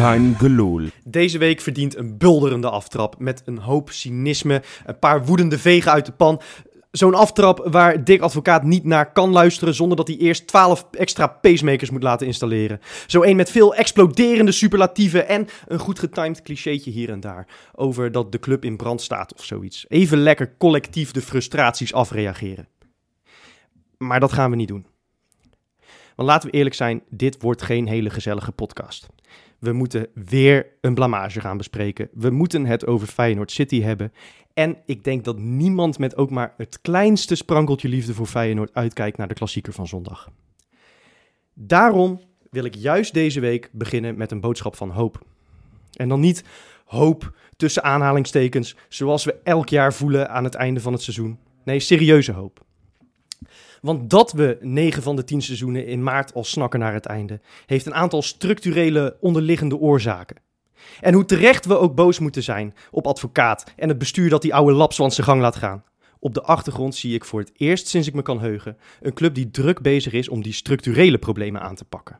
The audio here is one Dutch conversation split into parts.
Gelul. Deze week verdient een bulderende aftrap met een hoop cynisme, een paar woedende vegen uit de pan. Zo'n aftrap waar Dick Advocaat niet naar kan luisteren zonder dat hij eerst 12 extra pacemakers moet laten installeren. Zo een met veel exploderende superlatieven en een goed getimed clichétje hier en daar over dat de club in brand staat of zoiets. Even lekker collectief de frustraties afreageren. Maar dat gaan we niet doen. Want laten we eerlijk zijn, dit wordt geen hele gezellige podcast. We moeten weer een blamage gaan bespreken. We moeten het over Feyenoord City hebben. En ik denk dat niemand met ook maar het kleinste sprankeltje liefde voor Feyenoord uitkijkt naar de klassieker van zondag. Daarom wil ik juist deze week beginnen met een boodschap van hoop. En dan niet hoop tussen aanhalingstekens, zoals we elk jaar voelen aan het einde van het seizoen. Nee, serieuze hoop. Want dat we 9 van de 10 seizoenen in maart al snakken naar het einde, heeft een aantal structurele onderliggende oorzaken. En hoe terecht we ook boos moeten zijn op advocaat en het bestuur dat die oude lapswans zijn gang laat gaan. Op de achtergrond zie ik voor het eerst sinds ik me kan heugen een club die druk bezig is om die structurele problemen aan te pakken.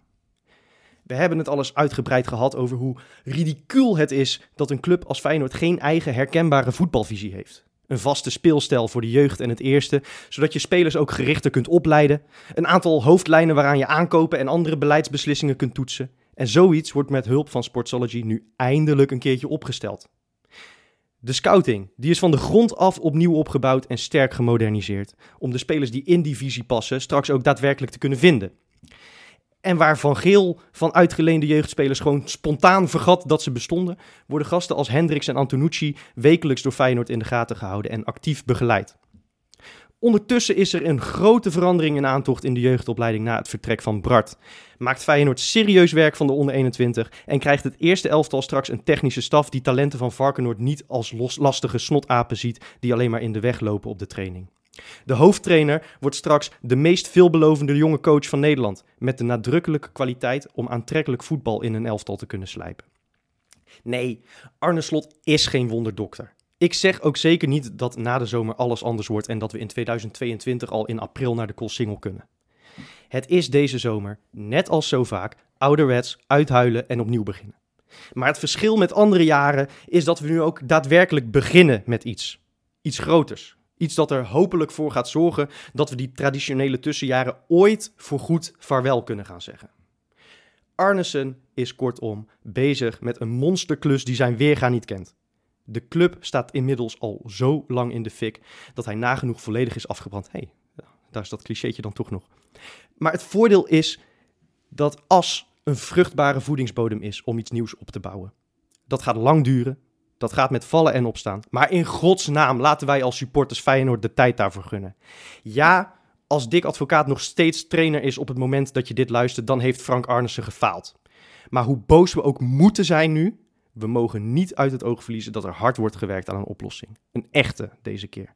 We hebben het alles uitgebreid gehad over hoe ridicuul het is dat een club als Feyenoord geen eigen herkenbare voetbalvisie heeft. Een vaste speelstijl voor de jeugd en het eerste, zodat je spelers ook gerichter kunt opleiden. Een aantal hoofdlijnen waaraan je aankopen en andere beleidsbeslissingen kunt toetsen. En zoiets wordt met hulp van Sportsology nu eindelijk een keertje opgesteld. De scouting, die is van de grond af opnieuw opgebouwd en sterk gemoderniseerd. Om de spelers die in die visie passen straks ook daadwerkelijk te kunnen vinden. En waar Van Geel van uitgeleende jeugdspelers gewoon spontaan vergat dat ze bestonden, worden gasten als Hendricks en Antonucci wekelijks door Feyenoord in de gaten gehouden en actief begeleid. Ondertussen is er een grote verandering in aantocht in de jeugdopleiding na het vertrek van Bart. Maakt Feyenoord serieus werk van de onder 21 en krijgt het eerste elftal straks een technische staf die talenten van Varkenoord niet als lastige snotapen ziet die alleen maar in de weg lopen op de training. De hoofdtrainer wordt straks de meest veelbelovende jonge coach van Nederland, met de nadrukkelijke kwaliteit om aantrekkelijk voetbal in een elftal te kunnen slijpen. Nee, Arne Slot is geen wonderdokter. Ik zeg ook zeker niet dat na de zomer alles anders wordt en dat we in 2022 al in april naar de Koolsingel kunnen. Het is deze zomer, net als zo vaak, ouderwets uithuilen en opnieuw beginnen. Maar het verschil met andere jaren is dat we nu ook daadwerkelijk beginnen met iets. Iets groters. Iets dat er hopelijk voor gaat zorgen dat we die traditionele tussenjaren ooit voorgoed vaarwel kunnen gaan zeggen. Arnesen is kortom bezig met een monsterklus die zijn weerga niet kent. De club staat inmiddels al zo lang in de fik dat hij nagenoeg volledig is afgebrand. Hey, daar is dat clichétje dan toch nog. Maar het voordeel is dat as een vruchtbare voedingsbodem is om iets nieuws op te bouwen. Dat gaat lang duren, dat gaat met vallen en opstaan. Maar in godsnaam laten wij als supporters Feyenoord de tijd daarvoor gunnen. Ja, als Dick Advocaat nog steeds trainer is op het moment dat je dit luistert, dan heeft Frank Arnissen gefaald. Maar hoe boos we ook moeten zijn nu, we mogen niet uit het oog verliezen dat er hard wordt gewerkt aan een oplossing. Een echte deze keer.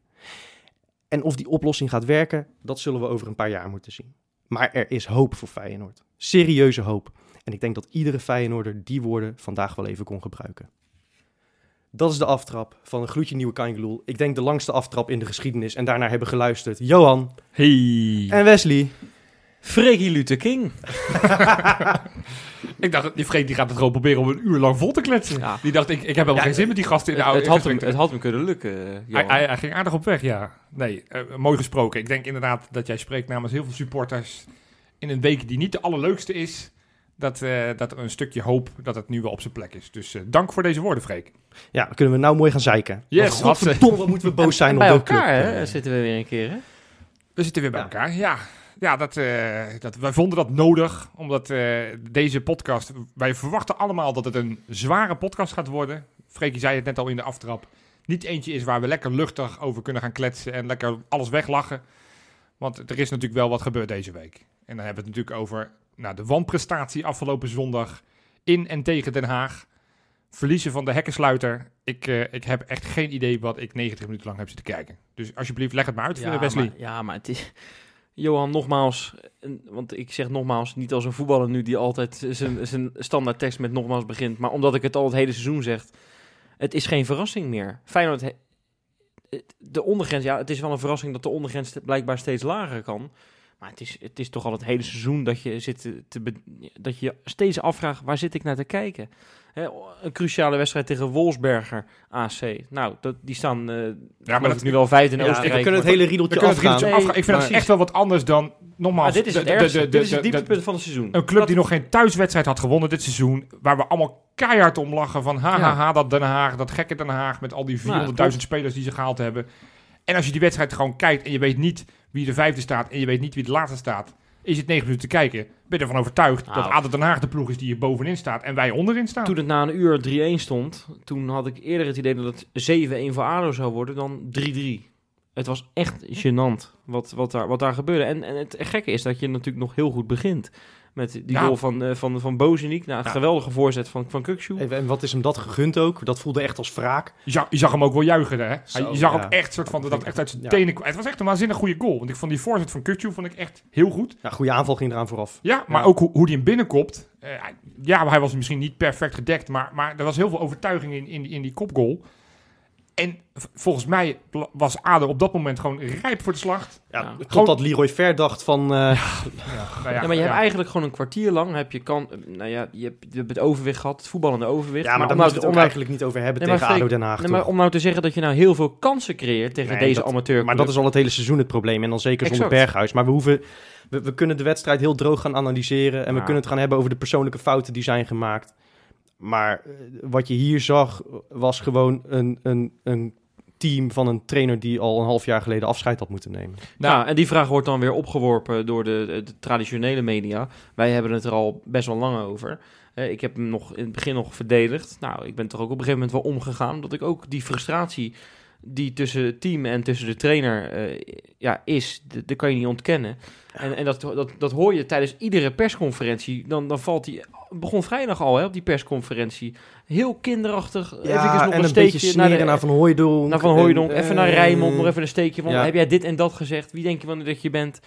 En of die oplossing gaat werken, dat zullen we over een paar jaar moeten zien. Maar er is hoop voor Feyenoord. Serieuze hoop. En ik denk dat iedere Feyenoorder die woorden vandaag wel even kon gebruiken. Dat is de aftrap van een gloedje nieuwe Kangeloel. Ik denk de langste aftrap in de geschiedenis. En daarnaar hebben geluisterd Johan Hey. en Wesley. Freaky Luther King. ik dacht, die Freek die gaat het gewoon proberen om een uur lang vol te kletsen. Ja. Die dacht, ik, ik heb helemaal Ja, geen zin met die gasten. Nou, het, ik had gesprek- hem, het had hem kunnen lukken, eh, hij, Johan. hij, hij ging aardig op weg, ja. Nee, eh, mooi gesproken. Ik denk inderdaad dat jij spreekt namens heel veel supporters in een week die niet de allerleukste is. Dat, eh, dat er een stukje hoop dat het nu wel op zijn plek is. Dus eh, dank voor deze woorden, Freek. Ja, dan kunnen we nou mooi gaan zeiken. Yes, Want godverdomme, wat moeten we boos zijn En op bij dat elkaar club. hè, zitten we weer een keer. Hè? We zitten weer bij Ja. elkaar. Ja, ja dat, eh, dat, wij vonden dat nodig. Omdat eh, deze podcast... Wij verwachten allemaal dat het een zware podcast gaat worden. Freekie zei het net al in de aftrap. Niet eentje is waar we lekker luchtig over kunnen gaan kletsen. En lekker alles weglachen. Want er is natuurlijk wel wat gebeurd deze week. En dan hebben we het natuurlijk over nou, de wanprestatie afgelopen zondag in en tegen Den Haag. Verliezen van de hekkensluiter. Ik, eh, ik heb echt geen idee wat ik 90 minuten lang heb zitten kijken. Dus alsjeblieft, leg het maar uit, Ja, Wesley. maar, ja, maar het is... Johan, nogmaals, en- want ik zeg nogmaals, niet als een voetballer nu die altijd zijn, zijn standaard tekst met nogmaals begint, maar omdat ik het al het hele seizoen zeg, het is geen verrassing meer. Feyenoord, he- de ondergrens, ja, het is wel een verrassing dat de ondergrens blijkbaar steeds lager kan, maar het is, het is toch al het hele seizoen dat je, zit te, dat je steeds afvraagt, waar zit ik naar te kijken? Hè, een cruciale wedstrijd tegen Wolfsberger AC. Nou, dat, die staan eh ja, maar dat- nu wel vijfde in Ja, we Oostenrijk. kunnen het maar- hele We riedeltje kunnen het afgaan. riedeltje afgaan. Ik vind maar- het echt wel wat anders dan, nogmaals... Maar dit is het de- de- de- dit is het dieptepunt van het seizoen. Een club Dat- die nog geen thuiswedstrijd had gewonnen dit seizoen. Waar we allemaal keihard om lachen. Van ha, ha, ha, dat Den Haag, dat gekke Den Haag. Met al die 400.000 spelers die ze gehaald hebben. En als je die wedstrijd gewoon kijkt en je weet niet wie de vijfde staat. En je weet niet wie de laatste staat. Is het negen minuten te kijken. Ben je ervan overtuigd Nou. dat ADO Den Haag de ploeg is die hier bovenin staat. En wij onderin staan. Toen het na een uur 3-1 stond, toen had ik eerder het idee dat het 7-1 voor ADO zou worden dan 3-3. Het was echt gênant wat, wat, daar, wat daar gebeurde. En, en het gekke is dat je natuurlijk nog heel goed begint. Met die Ja. goal van, eh, van, van Bozeniek. Nou, Ja. geweldige voorzet van, van Kukshoe. En, en wat is hem dat gegund ook? Dat voelde echt als wraak. Je zag, je zag hem ook wel juichen. Hè? Zo, je zag ja. hem echt soort van dat dat echt uit zijn Ja. tenen kwam. Het was echt een waanzinnig goede goal. Want ik vond die voorzet van Kutju vond ik echt heel goed. Ja, goede aanval ging eraan vooraf. Ja, maar Ja. ook hoe, hoe die hem binnenkopt. Eh, ja, hij was misschien niet perfect gedekt, maar, maar er was heel veel overtuiging in, in, die- in die kopgoal. En volgens mij was Ado op dat moment gewoon rijp voor de slag. Ja, Ja. Totdat Leroy Ver dacht van... eh, Nou Ja, maar je hebt eigenlijk gewoon een kwartier lang, heb je, kan, nou ja, je hebt, je hebt het overwicht gehad, het voetballende overwicht. ja, maar daar om moeten nou, we het ook om nou- eigenlijk niet over hebben Nee, maar tegen ADO Den Haag. nee, maar om nou te zeggen dat je nou heel veel kansen creëert tegen Nee, deze dat- amateur. Maar dat is al het hele seizoen het probleem. En dan zeker zonder Exact. Berghuis. Maar we, hoeven, we, we kunnen de wedstrijd heel droog gaan analyseren. En we Ja. kunnen het gaan hebben over de persoonlijke fouten die zijn gemaakt. Maar eh, wat je hier zag, was gewoon een, een, een team van een trainer die al een half jaar geleden afscheid had moeten nemen. Nou, en die vraag wordt dan weer opgeworpen door de, de traditionele media. Wij hebben het er al best wel lang over. Eh, ik heb hem nog in het begin nog verdedigd. Nou, ik ben toch ook op een gegeven moment wel omgegaan. Omdat ik ook die frustratie die tussen het team en tussen de trainer eh, ja, is, dat kan je niet ontkennen. En, en dat, dat, dat hoor je tijdens iedere persconferentie. Dan, dan valt die. Begon vrijdag al hè, op die persconferentie. Heel kinderachtig. even nog en een, een steekje de- naar Van Hooijdonk. naar Van Hooijdonk, En, even naar eh, Rijnmond, nog even een steekje van, ja. heb jij dit en dat gezegd? Wie denk je wel dat je bent?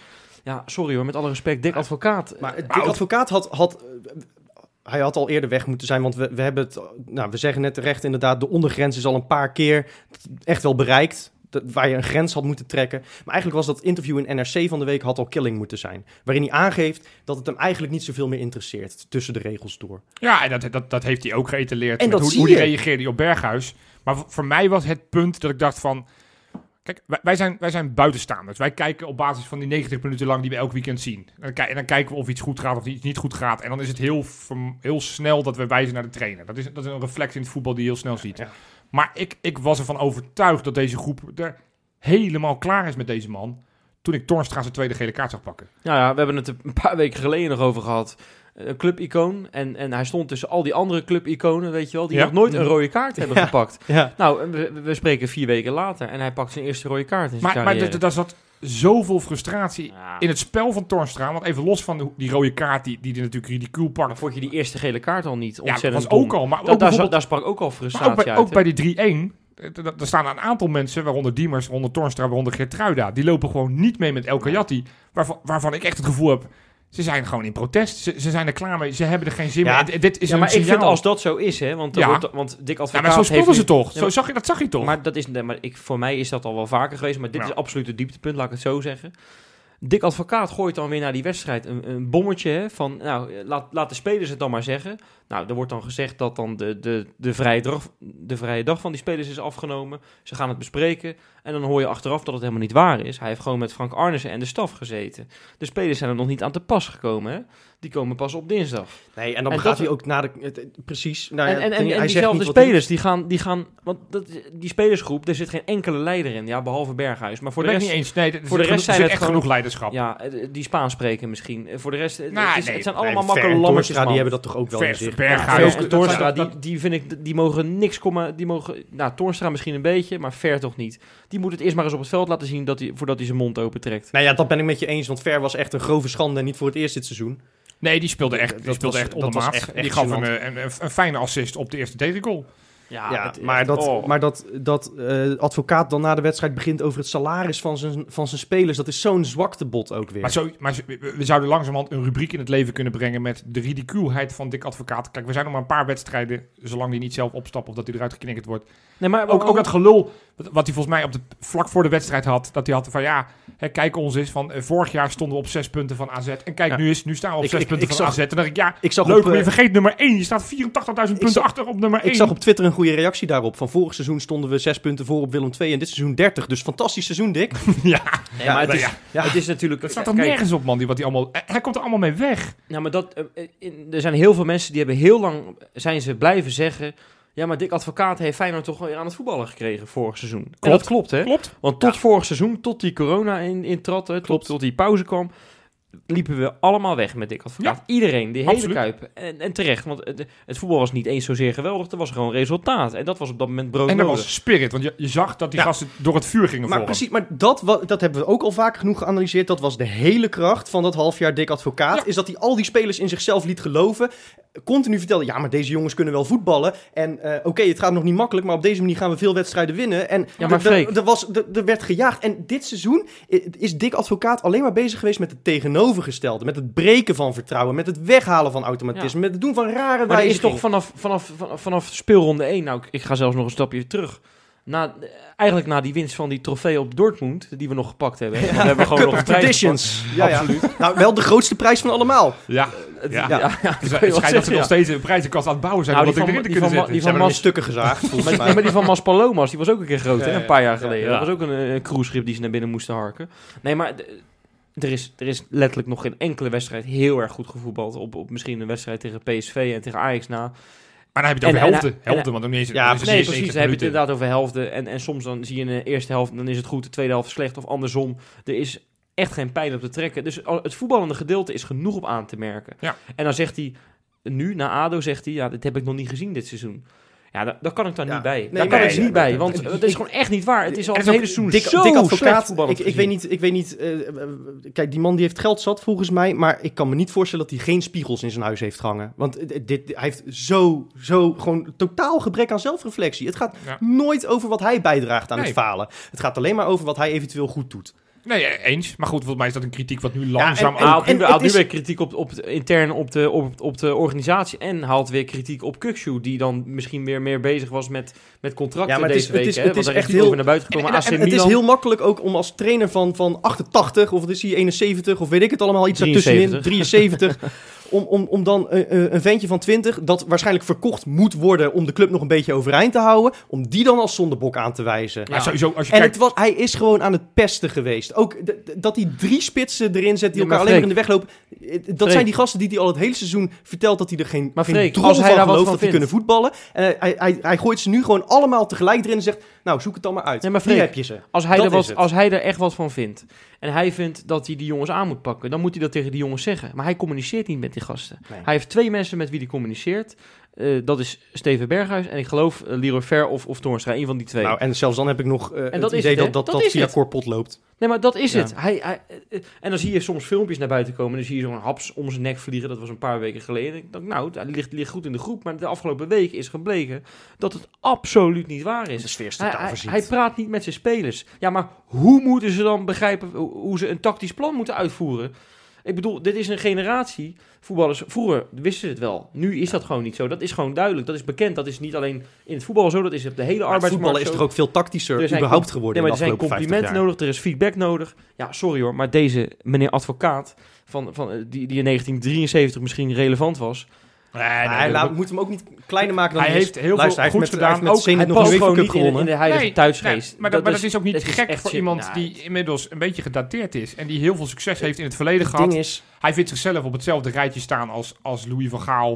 Ja, sorry hoor, met alle respect, Dick Advocaat. Maar Eh, Dick Advocaat had, had, hij had al eerder weg moeten zijn, want we, we hebben het, nou, we zeggen net terecht inderdaad, de ondergrens is al een paar keer echt wel bereikt. Waar je een grens had moeten trekken. Maar eigenlijk was dat interview in NRC van de week had al killing moeten zijn. Waarin hij aangeeft dat het hem eigenlijk niet zoveel meer interesseert tussen de regels door. Ja, en dat, dat, dat heeft hij ook geëtaleerd. En met hoe, hoe hij reageerde op Berghuis. Maar voor mij was het punt dat ik dacht van... Kijk, wij, wij zijn, wij zijn buitenstaanders. Wij kijken op basis van die 90 minuten lang die we elk weekend zien. En dan, kijk- en dan kijken we of iets goed gaat of iets niet goed gaat. En dan is het heel, heel snel dat we wijzen naar de trainer. Dat is, dat is een reflex in het voetbal die je heel snel ziet. Ja. Maar ik, ik was ervan overtuigd dat deze groep er helemaal klaar is met deze man. Toen ik Tornstra zijn tweede gele kaart zag pakken. Nou ja, we hebben het een paar weken geleden nog over gehad. Een clubicoon. En, en hij stond tussen al die andere clubiconen, weet je wel, die Ja. nog nooit een rode kaart hebben Ja. gepakt. Ja. Nou, we, we spreken vier weken later en hij pakt zijn eerste rode kaart in zijn Maar, maar carrière. d- daar zat zoveel frustratie in het spel van Torstra. Want even los van de- die rode kaart die, die natuurlijk ridicuul Maar pakt. vond je die eerste gele kaart al niet Ja, dat ontzettend was dom? ook al. Maar daar, sprak ook al maar frustratie ook bij, uit. ook bij die 3-1. eh, d- d- Er staan een aantal mensen, waaronder Diemers, waaronder Torstra, waaronder Gertruida. Die lopen gewoon niet mee met El Kayati. Waarvan, waarvan ik echt het gevoel heb, ze zijn gewoon in protest. Ze, ze zijn er klaar mee. Ze hebben er geen zin Ja, meer. Dit is ja, maar ik vind als dat zo is, hè, want, Ja. wordt, want Dick Ja, maar zo speelden nu- ze toch? Ja, Zo zag je, dat zag je toch? Maar, dat is, maar ik, voor mij is dat al wel vaker geweest, maar dit is absoluut het dieptepunt, laat ik het zo zeggen. Dick Advocaat gooit dan weer naar die wedstrijd een, een bommetje van, nou, laat, laat de spelers het dan maar zeggen. Nou, er wordt dan gezegd dat dan de, de, de, vrije dag, de vrije dag van die spelers is afgenomen. Ze gaan het bespreken en dan hoor je achteraf dat het helemaal niet waar is. Hij heeft gewoon met Frank Arnissen en de staf gezeten. De spelers zijn er nog niet aan te pas gekomen, hè. Die komen pas op dinsdag. Nee, en dan En gaat dat- hij ook naar de... het- precies. Nou, ja, en en, en, hij en zegt diezelfde niet wat hij- spelers, die gaan, die gaan want dat, die spelersgroep, er zit geen enkele leider in, ja, behalve Berghuis. Maar voor de ben ik rest, niet eens. Nee, voor de zit rest genoeg- zijn er het echt gewoon- genoeg leiderschap. ja, eh, die Spaans spreken misschien. Eh, Voor de rest, eh, Nou, het, is- nee, het zijn Nee, allemaal en makkelijke lammetjes, die hebben dat toch ook wel Ver- in zich. Berghuis, dat- die, die vind ik, die mogen niks komen, die mogen, nou, Toornstra misschien een beetje, maar Ver toch niet. Die moet het eerst maar eens op het veld laten zien dat hij, voordat hij zijn mond open trekt. Nou ja, dat ben ik met je eens, want Ver was echt een grove schande en niet voor het eerst dit seizoen. Nee, die speelde echt, Dat die speelde was- echt dat ondermaat. echt- echt die gaf een, een, een, een fijne assist op de eerste tegengoal. Ja, Ja, het- maar dat, oh. maar dat, dat eh, advocaat dan na de wedstrijd begint over het salaris van zijn, van zijn spelers, dat is zo'n zwaktebod ook weer. Maar, zo, maar we, zouden langzamerhand een rubriek in het leven kunnen brengen met de ridicuulheid van Dick Advocaat. Kijk, we zijn nog maar een paar wedstrijden, zolang hij niet zelf opstapt of dat hij eruit geknikkerd wordt. Nee, maar Ook, ook dat gelul, wat, wat hij volgens mij op de, vlak voor de wedstrijd had, dat hij had van ja, hè, kijk ons eens, van eh, vorig jaar stonden we op zes punten van AZ. En kijk, Ja. nu, is, nu staan we op Ik- zes ik- punten ik van zag- AZ. En dan dacht ik, ja, ik zag leuk, op, maar je eh, vergeet nummer 1. Je staat 84.000 punten zag- achter op nummer 1. ik zag op Twitter een goede reactie daarop. Van vorig seizoen stonden we zes punten voor op Willem II en dit seizoen 30. Dus fantastisch seizoen, Dick. ja, Nee, maar het is, ja, Ja. het is natuurlijk... dat staat toch kijk, nergens op, man. Die, wat hij, allemaal, eh, hij komt er allemaal mee weg. Nou, maar dat, eh, in- er zijn heel veel mensen die hebben heel lang zijn ze blijven zeggen. Ja, maar Dick Advocaat heeft Feyenoord toch weer aan het voetballen gekregen vorig seizoen. En Klopt. dat klopt, hè? Klopt. Want tot vorig seizoen, tot die corona in, in trad, hè, tot, Klopt. tot die pauze kwam, liepen we allemaal weg met Dick Advocaat. Iedereen, die hele Absoluut. kuip. En, en terecht, want het, het voetbal was niet eens zozeer geweldig, er was gewoon resultaat. En dat was op dat moment brood En dat was spirit, want je, je zag dat die Ja. gasten door het vuur gingen Maar vallen. precies, maar dat, dat hebben we ook al vaker genoeg geanalyseerd. Dat was de hele kracht van dat halfjaar Dick Advocaat. Ja. Is dat hij al die spelers in zichzelf liet geloven. Continu vertelde, ja, maar deze jongens kunnen wel voetballen. En eh, oké, het gaat nog niet makkelijk, maar op deze manier gaan we veel wedstrijden winnen. En Ja, maar er- er- er er er werd gejaagd. En dit seizoen i- is Dick Advocaat alleen maar bezig geweest met het tegenovergestelde. Met het breken van vertrouwen, met het weghalen van automatisme, met het doen van rare Maar is toch vanaf, vanaf, vanaf, vanaf speelronde 1, nou ik, ik ga zelfs nog een stapje terug. Na, eigenlijk na die winst van die trofee op Dortmund, die we nog gepakt hebben. hè. We hebben gewoon Cup nog Traditions. Ja, ja. Nou, wel de grootste prijs van allemaal. Ja, ja. Ja, ja, Dus dat het wel schijnt dat ze nog steeds een prijzenkast aan het bouwen zijn. Nou, om dat die erin van- te kunnen van- zetten. die hebben Mas- in stukken gezaagd, volgens Maar, mij. nee, maar die van Maspalomas, die was ook een keer groot, Ja, hè? Een paar jaar ja, geleden. ja. Dat was ook een, een cruiseschip die ze naar binnen moesten harken. Nee, maar er is, er is letterlijk nog geen enkele wedstrijd heel erg goed gevoetbald. Op, op misschien een wedstrijd tegen PSV en tegen Ajax na. Maar dan heb je het En- over en- helften. en- helften, want dan is het, Ja, dan is het Nee, precies. Dan heb je het 90 inderdaad over helften. En, en soms dan zie je in de eerste helft, dan is het goed, de tweede helft slecht of andersom. Er is echt geen pijn op te trekken. Dus het voetballende gedeelte is genoeg op aan te merken. Ja. En dan zegt hij, nu, na ADO, zegt hij, ja, dit heb ik nog niet gezien dit seizoen. Ja, daar, daar kan ik dan Ja. niet bij. Nee, daar kan nee, ik niet bij, want het is gewoon echt niet waar. Het is al En het ook hele seizoen zo slecht advocaat. Ik, ik weet niet, ik weet niet eh, eh, kijk, die man die heeft geld zat volgens mij, maar ik kan me niet voorstellen dat hij geen spiegels in zijn huis heeft hangen. Want dit, hij heeft zo, zo gewoon totaal gebrek aan zelfreflectie. Het gaat Ja. nooit over wat hij bijdraagt aan het falen. Het gaat alleen maar over wat hij eventueel goed doet. Nee, eh, eens. Maar goed, volgens mij is dat een kritiek wat nu en- langzaam... en- Hij haalt het haalt nu is- weer kritiek op, op, intern op de, op, op de organisatie. En haalt weer kritiek op Kukshu, die dan misschien weer meer bezig was met, met contracten Ja, maar het is- deze het week. is- hè, het is echt is over heel- naar buiten En, gekomen. en- AC en het is heel makkelijk ook om als trainer van, van 88 of wat is hij 71 of weet ik het allemaal iets ertussenin 73. 73 om, om, om dan eh, eh, een ventje van 20 dat waarschijnlijk verkocht moet worden om de club nog een beetje overeind te houden, om die dan als zondebok aan te wijzen. Maar sowieso, als je En kijkt... het was, hij is gewoon aan het pesten geweest. Ook dat hij drie spitsen erin zet die Ja, elkaar alleen maar in de weg lopen. Eh, Dat Freek. zijn die gasten die hij al het hele seizoen vertelt dat hij er geen, Maar geen Freek, als hij van daar wat gelooft van dat hij vindt. kunnen voetballen. En hij, hij, hij gooit ze nu gewoon allemaal tegelijk erin en zegt, nou zoek het dan maar uit. Nee, maar Freek, heb je ze. Als hij, Dat er wat, als hij er echt wat van vindt. En hij vindt dat hij die jongens aan moet pakken. Dan moet hij dat tegen die jongens zeggen. Maar hij communiceert niet met die gasten. Nee. Hij heeft twee mensen met wie hij communiceert. Eh, dat is Steven Berghuis. En ik geloof uh, Leroy Ver of, of Toornstra. Een van die twee. Nou, en zelfs dan heb ik nog dat het idee het, dat dat, Dat dat via het. Corpot loopt. Nee, maar dat is Ja. het. Hij, hij, en dan zie je soms filmpjes naar buiten komen. En dan zie je zo'n haps om zijn nek vliegen. Dat was een paar weken geleden. Ik dacht, nou, hij ligt, ligt goed in de groep. Maar de afgelopen week is gebleken dat het absoluut niet waar is. De sfeer Hij, hij, praat niet met zijn spelers. Ja, maar hoe moeten ze dan begrijpen hoe ze een tactisch plan moeten uitvoeren? Ik bedoel, dit is een generatie voetballers. Vroeger wisten ze het wel. Nu is dat gewoon niet zo. Dat is gewoon duidelijk. Dat is bekend. Dat is niet alleen in het voetbal zo. Dat is op de hele Maar arbeidsmarkt voetballen is toch ook veel tactischer Er zijn überhaupt geworden Nee, maar er zijn afgelopen 50 complimenten nodig. Er is feedback nodig. Ja, sorry hoor. Maar deze meneer advocaat, van, van, eh, die, die in 1973 misschien relevant was. Nee, nee, hij laat, moet hem ook niet kleiner maken dan Hij is. heeft heel veel Luister, met, gedaan. Hij heeft met Ook- Hij nog een past gewoon niet in, in gewonnen. de huidige Nee, thuisgeest. nee, maar dat, maar dat is- ook niet is gek voor shit. iemand Nou, die inmiddels een beetje gedateerd is. En die heel veel succes heeft in het verleden Het gehad. ding is, Hij vindt zichzelf op hetzelfde rijtje staan als, als Louis van Gaal.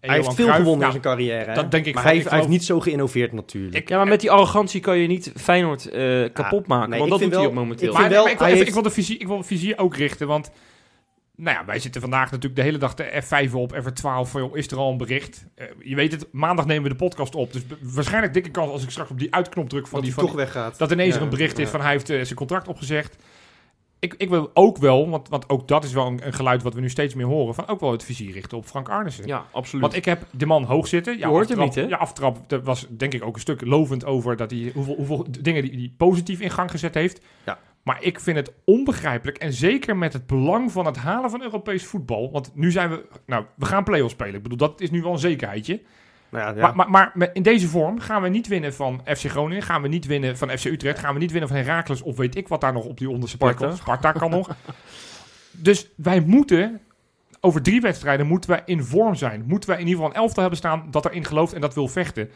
En hij heeft Johan veel Cruijff. gewonnen in Ja, zijn carrière. hè? dat denk ik Maar van- hij ik heeft, hij heeft geloof- niet zo geïnnoveerd natuurlijk. Ik- Ja, maar met die arrogantie kan je niet Feyenoord eh, kapot maken. nee, want ik dat doet vind hij ook momenteel. ik Maar, wel, maar ik, wil, heeft- ik wil de visie, ik wil ook richten, want nou ja, wij zitten vandaag natuurlijk de hele dag de F5 op, F12, van, joh, is er al een bericht? Eh, je weet het, maandag nemen we de podcast op, dus waarschijnlijk dikke kans als ik straks op die uitknop druk van dat die van toch weggaat. dat ineens Ja, er een bericht is van hij heeft eh, zijn contract opgezegd. ik, ik wil ook wel, want, want ook dat is wel een, een geluid wat we nu steeds meer horen, van ook wel het vizier richten op Frank Arnissen. Ja, absoluut. Want ik heb de man hoog zitten. Ja, Je hoort hem niet, hè? Ja, aftrap. Er was denk ik ook een stuk lovend over dat hij hoeveel, hoeveel dingen die hij positief in gang gezet heeft. Ja. Maar ik vind het onbegrijpelijk. En zeker met het belang van het halen van Europees voetbal. Want nu zijn we. Nou, we gaan play-offs spelen. Ik bedoel, dat is nu wel een zekerheidje. Nou ja, ja. Maar, maar, maar in deze vorm gaan we niet winnen van FC Groningen. Gaan we niet winnen van FC Utrecht. Gaan we niet winnen van Heracles. Of weet ik wat daar nog op die onderste plek Sparta. komt. Sparta kan nog. Dus wij moeten. Over drie wedstrijden moeten wij in vorm zijn. Moeten wij in ieder geval een elftal hebben staan dat erin gelooft en dat wil vechten.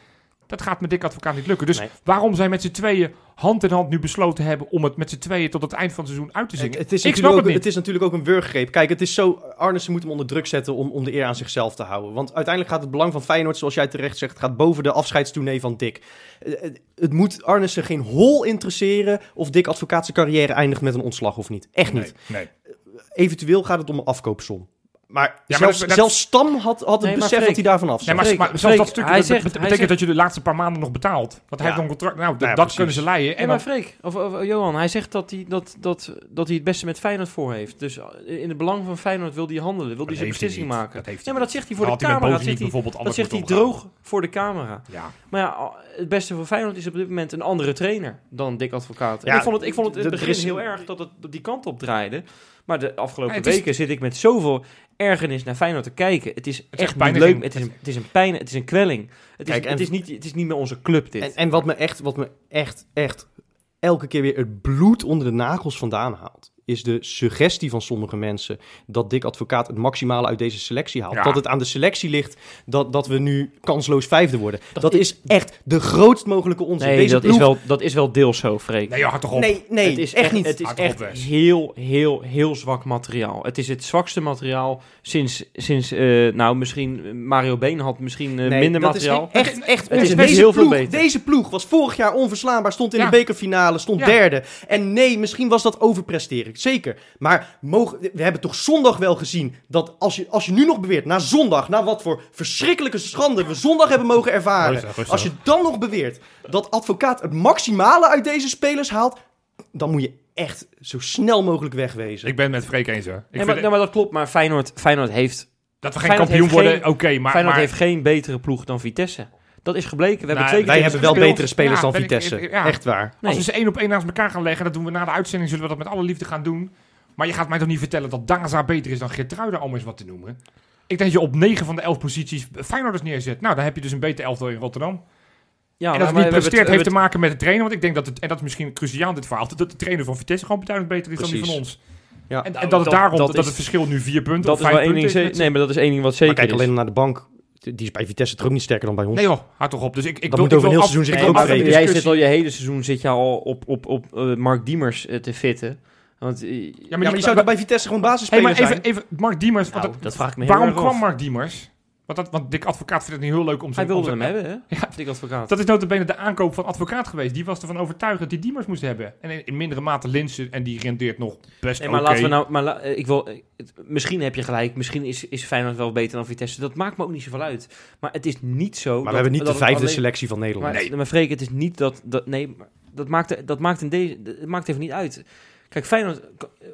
Dat gaat met Dick Advocaat niet lukken. Dus Nee. waarom zij met z'n tweeën hand in hand nu besloten hebben om het met z'n tweeën tot het eind van het seizoen uit te zingen? Het, het is ik snap natuurlijk het ook, niet. het is natuurlijk ook een wurggreep. Kijk, het is zo. Arnissen moet hem onder druk zetten om, om de eer aan zichzelf te houden. Want uiteindelijk gaat het belang van Feyenoord, zoals jij terecht zegt, gaat boven de afscheidstournee van Dick. Eh, Het, het moet Arnissen geen hol interesseren of Dick Advocaat zijn carrière eindigt met een ontslag of niet. Echt niet. Nee, nee. Eventueel gaat het om een afkoopsom. Maar, maar zelfs, dat- dat- zelfs Stam had, had het Nee, besef dat hij daarvan af Nee, zag. maar, zelfs Freek, dat stuk hij dat, zegt- betekent zegt- dat je de laatste paar maanden nog betaalt. Want hij Ja. heeft nog een contract. Nou, ja, dat kunnen ze leiden. En En maar dan, Freek, of, of, Johan, hij zegt dat hij, dat, dat, dat hij het beste met Feyenoord voor heeft. Dus in het belang van Feyenoord wil hij handelen, wil hij zijn beslissing maken. Dat heeft Ja, hij maar dat zegt hij voor de camera. Dat Bozeniek zegt hij, dat zegt hij droog voor de camera. Ja. Maar ja, het beste voor Feyenoord is op dit moment een andere trainer dan Dick Advocaat. Ja, ik vond het, ik vond het in het begin heel erg dat het die kant op draaide. Maar de afgelopen Ja, het is- weken zit ik met zoveel ergernis naar Feyenoord te kijken. Het is is echt echt niet leuk. Het is, een, het is een pijn, het is een kwelling. Het is, Kijk, het is, niet, het is niet meer onze club dit. En, en wat me echt, wat me echt, echt elke keer weer het bloed onder de nagels vandaan haalt, is de suggestie van sommige mensen dat Dick Advocaat het maximale uit deze selectie haalt. Ja. Dat het aan de selectie ligt dat, dat we nu kansloos vijfde worden. Dat, is- is echt de grootst mogelijke onzin. nee, deze dat, ploeg- is wel, dat is wel deels zo, Freek. Nee, hard toch op. Nee, nee, het is echt, niet. Het is Hard echt heel, heel, heel zwak materiaal. Het is het zwakste materiaal sinds, sinds eh, nou, misschien Mario Been had misschien eh, Nee, minder dat materiaal. Is echt, echt Het is deze, heel veel ploeg, beter. deze ploeg was vorig jaar onverslaanbaar, stond in Ja. de bekerfinale, stond Ja. derde. En nee, misschien was dat overpresteren, zeker. Maar mogen, we hebben toch zondag wel gezien dat als je, als je nu nog beweert, na zondag, na wat voor verschrikkelijke schande we zondag hebben mogen ervaren. Rustig, rustig. Als je dan nog beweert dat advocaat het maximale uit deze spelers haalt, dan moet je echt zo snel mogelijk wegwezen. Ik ben het met Freek eens hoor. Ik Nee, maar, vind nee, maar dat klopt. Maar Feyenoord, Feyenoord, heeft, dat we geen Feyenoord kampioen worden, oké. maar Feyenoord maar, heeft geen betere ploeg dan Vitesse. Dat is gebleken. We hebben Nou, twee Wij hebben wel betere spelers Ja, dan Vitesse. ik- ja. Echt waar. Nee. Als we ze één op één naast elkaar gaan leggen, dat doen we na de uitzending, zullen we dat met alle liefde gaan doen. Maar je gaat mij toch niet vertellen dat Daza beter is dan Geertruida, om eens wat te noemen. Ik denk dat je op 9 van de 11 posities Feyenoorders neerzet. Nou, dan heb je dus een beter elftal in Rotterdam. Ja, en dat maar het niet presteert heeft te maken met de trainer. Want ik denk dat het, en dat is misschien cruciaal in dit verhaal, dat de trainer van Vitesse gewoon beduidend beter is dan die van ons. Ja. En, en dat het dat- daarom, dat dat, is- het verschil nu vier punten Dat of is wel één punten ding. is. Nee, maar dat is één ding wat Maar zeker kijk is. alleen naar de bank. Die is bij Vitesse toch ook niet sterker dan bij ons. Nee joh, houd toch op. Dus ik, ik Dat wil, moet over een heel af- seizoen ook af- jij discussie- zit al je hele seizoen zit je al op, op, op eh, Mark Diemers eh, te fitten. Want, eh, Ja, Ja, maar je zou bij Vitesse gewoon Hey, basisspeler maar zijn? even, even Mark Diemers. want nou, dat- dat vraag ik me heel waarom kwam af. Mark Diemers? Want, dat, want Dick Advocaat vindt het niet heel leuk om Hij zijn... wilde om hem hebben, hè? Ja. Dik advocaat. Dat is notabene de aankoop van advocaat geweest. Die was ervan overtuigd dat hij Diemers moest hebben. En in, in mindere mate Linsen. En die rendeert nog best Nee, maar laten we nou, maar la- eh, ik wil, eh, misschien heb je gelijk, misschien is, is Feyenoord wel beter dan Vitesse. Dat maakt me ook niet zoveel uit. Maar het is niet zo. Maar dat- we hebben niet dat de vijfde alleen- selectie van Nederland. Maar, maar Freek, het is niet dat, dat nee, maar dat maakt, dat maakt in deze, het maakt even niet uit. Kijk, Feyenoord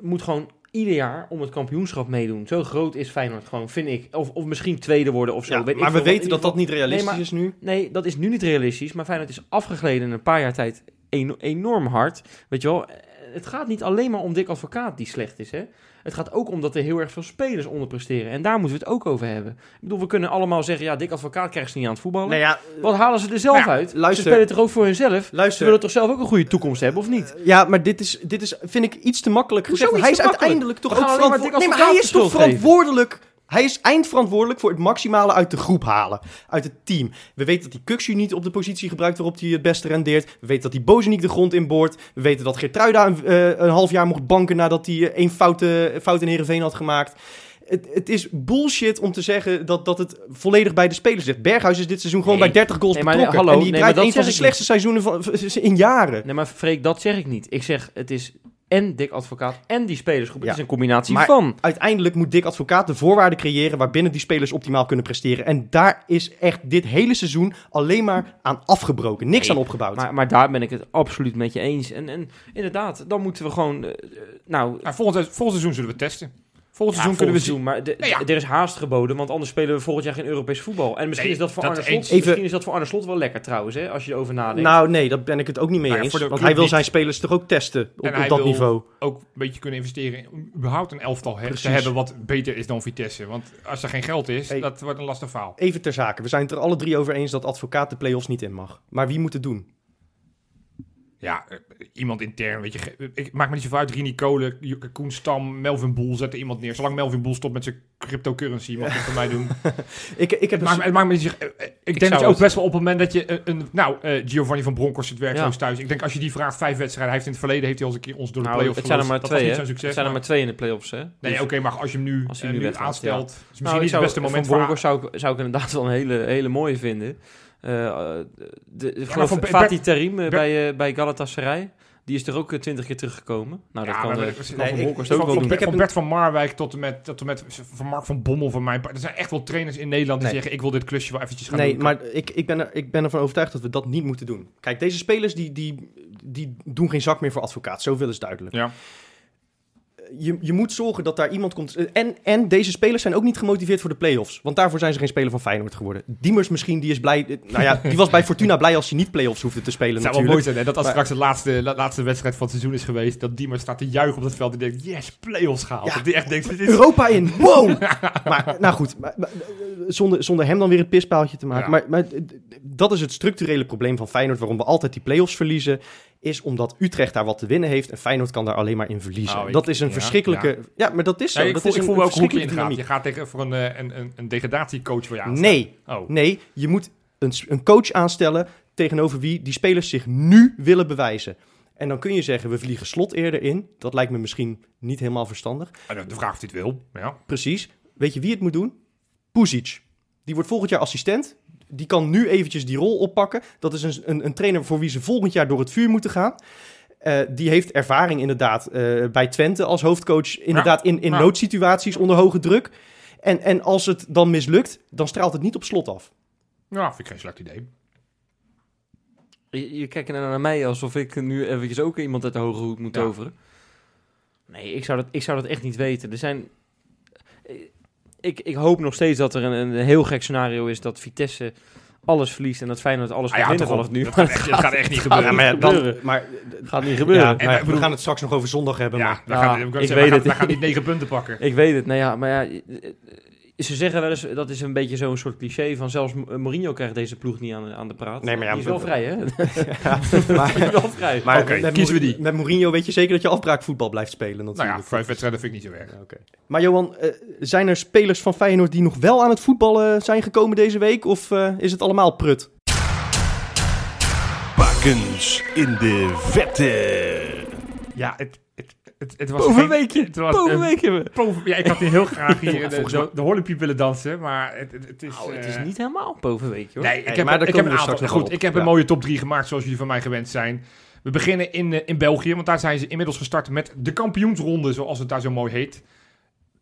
moet gewoon ieder jaar om het kampioenschap meedoen. Zo groot is Feyenoord gewoon, vind ik. Of, of misschien tweede worden of zo. Ja, weet ik maar we weten dat dat niet realistisch Nee, maar- is nu. Nee, dat is nu niet realistisch. Maar Feyenoord is afgegleden in een paar jaar tijd eno- enorm hard. Weet je wel, eh, het gaat niet alleen maar om Dick Advocaat die slecht is. Hè? Het gaat ook om dat er heel erg veel spelers onderpresteren. En daar moeten we het ook over hebben. Ik bedoel, we kunnen allemaal zeggen... ja, Dick Advocaat krijgt ze niet aan het voetballen. Nou ja, Wat halen ze er zelf Nou uit? luister. Ze spelen toch ook voor hunzelf? Ze luister. willen toch zelf ook een goede toekomst hebben, of niet? Ja, maar dit is, dit is, vind ik, iets te makkelijk gezegd. Hij is uiteindelijk toch ook verantwoordelijk. Nee, maar hij is toch verantwoordelijk. Hij is eindverantwoordelijk voor het maximale uit de groep halen. Uit het team. We weten dat hij Kuxu niet op de positie gebruikt waarop hij het beste rendeert. We weten dat hij Bozeniek de grond inboort. We weten dat Geertruida een, eh, een half jaar mocht banken nadat hij één fout, eh, fout in Heerenveen had gemaakt. Het, het is bullshit om te zeggen dat, dat het volledig bij de spelers ligt. Berghuis is dit seizoen gewoon Nee. bij 30 goals Nee, maar betrokken. hallo, en die nee, draait een van ik slechtste seizoenen van, in jaren. Nee, maar Freek, dat zeg ik niet. Ik zeg, het is en Dick Advocaat en die spelersgroep. Ja. Het is een combinatie Maar- van. Uiteindelijk moet Dick Advocaat de voorwaarden creëren waarbinnen die spelers optimaal kunnen presteren. En daar is echt dit hele seizoen alleen maar aan afgebroken. Niks Nee, aan opgebouwd. Maar, maar daar ben ik het absoluut met je eens. En, en inderdaad, dan moeten we gewoon... eh, eh, nou, Nou, volgend, volgend seizoen zullen we testen. Volgend ja, seizoen kunnen we zien. doen, maar de- Nou ja. er is haast geboden, want anders spelen we volgend jaar geen Europees voetbal. En misschien, Nee, is, dat voor dat Arne Slot. Even- misschien is dat voor Arne Slot wel lekker trouwens, hè, als je erover nadenkt. nou, nee, daar ben ik het ook niet mee Nou ja, eens. Want hij wil niet. zijn spelers toch ook testen op, En op hij dat wil- niveau. Ook een beetje kunnen investeren in überhaupt een elftal hè, te hebben wat beter is dan Vitesse. Want als er geen geld is, Hey. dat wordt een lastig verhaal. Even ter zake. We zijn het er alle drie over eens dat advocaat de play-offs niet in mag. Maar wie moet het doen? Ja, eh, iemand intern, weet je. Ik maak me niet zoveel uit. Rini Kolen, Koen Stam, Melvin Boel, zet er iemand neer. Zolang Melvin Boel stopt met zijn cryptocurrency, mag het voor mij doen. Ik, ik heb Het maakt, me- het maakt me niet zo- eh, eh, Ik, denk zou dat je ook best wel op het moment dat je een... een- nou, Giovanni van Bronckhorst zit werkloos Ja. thuis. Ik denk als je die vraagt, vijf wedstrijden. Hij heeft in het verleden heeft hij al eens een keer ons door de Nou, play-offs het zijn er maar. Dat twee, hè? zo'n Het succes. zijn er maar- twee in de play-offs, hè? Nee, Dus- oké, maar als je hem nu, Als nu nu aanstelt... Is misschien Nou, ik niet zou, het beste moment van. Bronckhorst zou ik, zou ik inderdaad wel een hele, hele mooie vinden. Eh, de, ik geloof van Bert- Fatih Terim eh, bij, eh, bij Galatasaray. Die is er ook twintig keer teruggekomen. Nou, dat Ja, kan, maar eh, nee, Van ik- Van, Ik heb van Bert van Marwijk tot en met, tot en met van Mark van Bommel van mij. Er zijn echt wel trainers in Nederland die Nee. zeggen: Ik wil dit klusje wel eventjes gaan Nee, doen. maar ik, ik, ben er, ik ben ervan overtuigd dat we dat niet moeten doen. Kijk, deze spelers die, die, die doen geen zak meer voor advocaat. Zoveel is duidelijk. Ja. Je, je moet zorgen dat daar iemand komt. En, en deze spelers zijn ook niet gemotiveerd voor de play-offs. Want daarvoor zijn ze geen speler van Feyenoord geworden. Diemers misschien, die is blij. Nou ja, die was bij Fortuna blij als hij niet play-offs hoefde te spelen. Het zou wel mooi zijn hè, dat als Maar- straks de laatste, la- laatste wedstrijd van het seizoen is geweest, dat Diemer staat te juichen op dat veld en denkt, yes, play-offs gehaald. Ja. Die echt denkt, dit is... Europa in, wow! maar nou goed, maar- maar, zonder, zonder hem dan weer het pispaaltje te maken. Ja. Maar, maar dat is het structurele probleem van Feyenoord, waarom we altijd die play-offs verliezen. Is omdat Utrecht daar wat te winnen heeft en Feyenoord kan daar alleen maar in verliezen. Oh, ik- dat is een ja, verschrikkelijke... Ja, maar dat is zo. Nee, ik dat voel, is ik een, voel een je verschrikkelijke ingaat. Je gaat tegen voor een, eh, een, een, een degradatiecoach voor je aanstellen. Nee, Oh. nee, je moet een, een coach aanstellen tegenover wie die spelers zich nu willen bewijzen. En dan kun je zeggen, we vliegen slot eerder in. Dat lijkt me misschien niet helemaal verstandig. Ah, De vraag of hij het wil. Ja. Precies. Weet je wie het moet doen? Puzic. Die wordt volgend jaar assistent. Die kan nu eventjes die rol oppakken. Dat is een, een, een trainer voor wie ze volgend jaar door het vuur moeten gaan. Eh, die heeft ervaring inderdaad eh, bij Twente als hoofdcoach. Inderdaad in, in noodsituaties onder hoge druk. En, en als het dan mislukt, dan straalt het niet op slot af. ja, vind ik geen slecht idee. Je, je kijkt naar mij alsof ik nu eventjes ook iemand uit de hoge hoed moet Ja. toveren. Nee, ik zou, dat, ik zou dat echt niet weten. Er zijn... Ik, ik hoop nog steeds dat er een, een heel gek scenario is dat Vitesse alles verliest en dat Feyenoord alles Ah gaat ja, winnen nu. Dat gaat echt, dat gaat echt niet gebeuren. Ja, maar, dan, maar gaat niet gebeuren. ja, En we bedoel- gaan het straks nog over zondag hebben. Ja, maar gaan, ik, ik wou zeggen, weet gaan, het. wij gaan niet negen punten pakken. Ik weet het, nou ja, maar ja, ze zeggen wel eens, dat is een beetje zo'n soort cliché van zelfs Mourinho krijgt deze ploeg niet aan, de- aan de praat. Nee, maar ja, die is wel vrij, hè? Ja, maar, Die is wel vrij. maar Oké, met, kiezen we Mourinho- die. met Mourinho weet je zeker dat je afbraakvoetbal blijft spelen. Nou Natuurlijk. ja, vijf wedstrijden vind ik niet zo erg. Ja, oké. Maar Johan, eh, zijn er spelers van Feyenoord die nog wel aan het voetballen zijn gekomen deze week? Of eh, is het allemaal prut? Bakens in de vette. Ja, het, het, het, was Bovenweekje, geen- Het was een bovenweekje we. boven- ja, ik had niet heel graag hier de, de, de horlepiep willen dansen, maar het, het, het is... Nou, het is eh, niet helemaal bovenweekje, hoor. Nee, ik heb, maar ik heb een aantal. nog Goed, op. ik heb Ja. een mooie top 3 gemaakt, zoals jullie van mij gewend zijn. We beginnen in, eh, in België, want daar zijn ze inmiddels gestart met de kampioensronde, zoals het daar zo mooi heet.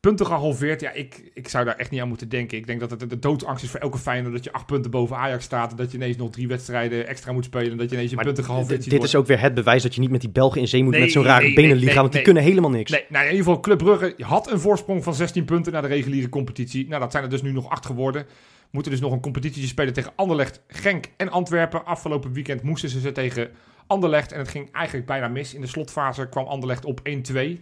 Punten gehalveerd, ja, ik, ik zou daar echt niet aan moeten denken. Ik denk dat het de doodsangst is voor elke Feyenoord dat je acht punten boven Ajax staat. en Dat je ineens nog drie wedstrijden extra moet spelen. en Dat je ineens je Maar punten gehalveerd dit is ook weer het bewijs dat je niet met die Belgen in zee moet Nee, met zo'n rare nee, benenliga, nee, want die kunnen helemaal niks. Nee, nou in ieder geval, Club Brugge had een voorsprong van 16 punten naar de reguliere competitie. Nou, dat zijn er dus nu nog acht geworden. Moeten dus nog een competitie spelen tegen Anderlecht, Genk en Antwerpen. Afgelopen weekend moesten ze ze tegen Anderlecht. En het ging eigenlijk bijna mis. In de slotfase kwam Anderlecht op 1-2.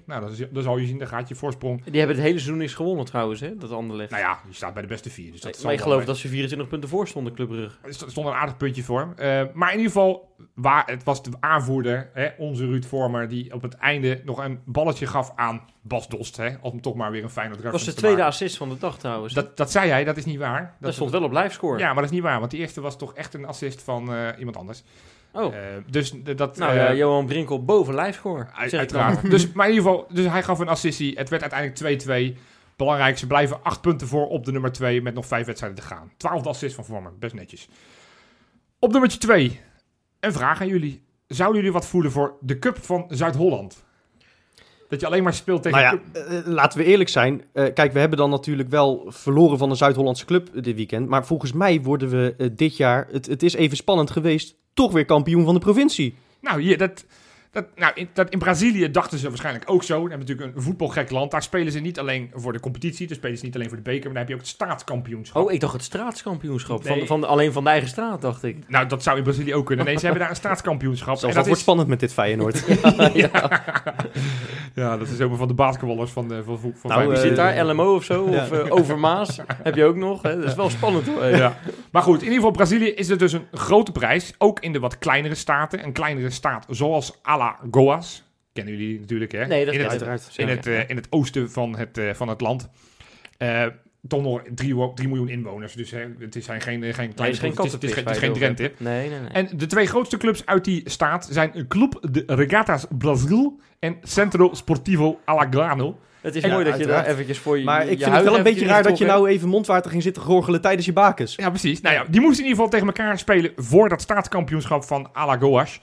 Nou, dat zal je zien, daar gaat je voorsprong. Die hebben het hele seizoen niks gewonnen trouwens, hè? Dat Anderlecht. Nou ja, je staat bij de beste vier. Dus dat Nee, maar ik geloof mee. dat ze 24 punten voor stonden, Club Brugge. Er st- stond een aardig puntje voor. Eh, maar in ieder geval, waar, het was de aanvoerder, hè, onze Ruud Vormer, die op het einde nog een balletje gaf aan Bas Dost. Hè, om toch maar weer een Feyenoord Dat was de reference tweede assist van de dag trouwens. Dat, dat zei hij, dat is niet waar. dat stond wel op livescore. Ja, maar dat is niet waar, want die eerste was toch echt een assist van eh, iemand anders. Oh, Eh, dus dat... nou eh, ja, Johan Brinkel boven uit- dan uiteraard. maar. dus, maar in ieder geval, dus hij gaf een assistie. Het werd uiteindelijk 2-2. Belangrijk, ze blijven acht punten voor op de nummer 2 met nog vijf wedstrijden te gaan. Twaalfde assist van Vormer, best netjes. Op nummertje 2, een vraag aan jullie. Zouden jullie wat voelen voor de Cup van Zuid-Holland? Dat je alleen maar speelt tegen... Nou ja, eh, laten we eerlijk zijn. Eh, kijk, we hebben dan natuurlijk wel verloren van een Zuid-Hollandse club dit weekend. Maar volgens mij worden we dit jaar, het, het is even spannend geweest, toch weer kampioen van de provincie. Nou, hier, dat, dat, nou in, dat, in Brazilië dachten ze waarschijnlijk ook zo. Dan hebben we natuurlijk een voetbalgek land. Daar spelen ze niet alleen voor de competitie. Daar spelen ze niet alleen voor de beker. Maar dan heb je ook het staatskampioenschap. Oh, ik dacht het straatskampioenschap. Nee. Van, van, alleen van de eigen straat, dacht ik. Nou, dat zou in Brazilië ook kunnen. Nee, ze hebben daar een staatskampioenschap. Zelfs en dat wordt spannend met dit Feyenoord. ja. ja, dat is ook van de basketballers van, de, van, van Nou, Feyenoord. Wie zit eh, daar? LMO of zo? ja. Of eh, Overmaas? Heb je ook nog? Hè? Dat is wel spannend hoor. Ja. Maar goed, in ieder geval Brazilië is het dus een grote prijs. Ook in de wat kleinere staten. Een kleinere staat zoals Alagoas. Kennen jullie natuurlijk, hè? Nee, dat in het, uiteraard. in, het, eh, in het oosten van het, eh, van het land. Eh toch nog 3 miljoen inwoners. Dus hè, het is geen, geen, geen kleine Nee, het is geen het is, het is, geen- het is kattenpis geen waar je Drenthe. het over hebt. Nee, nee, nee. En de twee grootste clubs uit die staat zijn Club de Regatas Brasil en Centro Sportivo Alagoano. het is Ja, mooi dat je daar eventjes voor je Maar je ik vind het wel een beetje raar dat je nou even mondwater ging zitten gorgelen tijdens je bakens. Ja, precies. Nou ja, die moesten in ieder geval tegen elkaar spelen voor dat staatskampioenschap van Alagoas.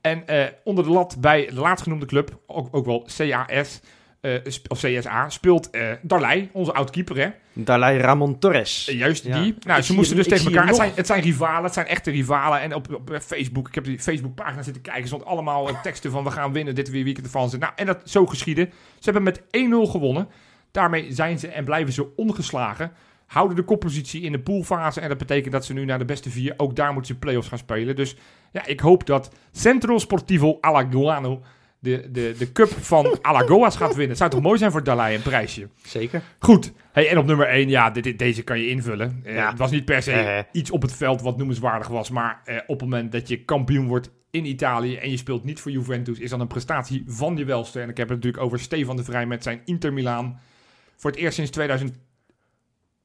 En eh, onder de lat bij de laatstgenoemde club, ook, ook wel CAS, eh, sp- of CSA, speelt eh Darley, onze oud-keeper, hè? Dalai Ramon Torres. Eh, Juist Ja. die. Nou, Ik ze moesten hem- dus tegen elkaar. Het zijn, het zijn rivalen, het zijn echte rivalen. En op, op eh, Facebook, ik heb die Facebookpagina zitten kijken, stond allemaal eh, teksten van we gaan winnen, dit weer weekend ervan. Nou, en dat zo geschieden. Ze hebben met 1-0 gewonnen. Daarmee zijn ze en blijven ze ongeslagen. Houden de koppositie in de poolfase. En dat betekent dat ze nu naar de beste vier. Ook daar moeten ze play-offs gaan spelen. Dus ja, ik hoop dat Centro Sportivo Alagoano de, de, de cup van Alagoas gaat winnen. Het zou toch mooi zijn voor Dalai een prijsje. Zeker. Goed. Hey, en op nummer 1, ja, dit, dit- deze kan je invullen. Eh, Ja. Het was niet per se Eh. iets op het veld wat noemenswaardig was. Maar eh, op het moment dat je kampioen wordt in Italië en je speelt niet voor Juventus, is dan een prestatie van je welste. En ik heb het natuurlijk over Stefan de Vrij met zijn Inter Milaan. Voor het eerst sinds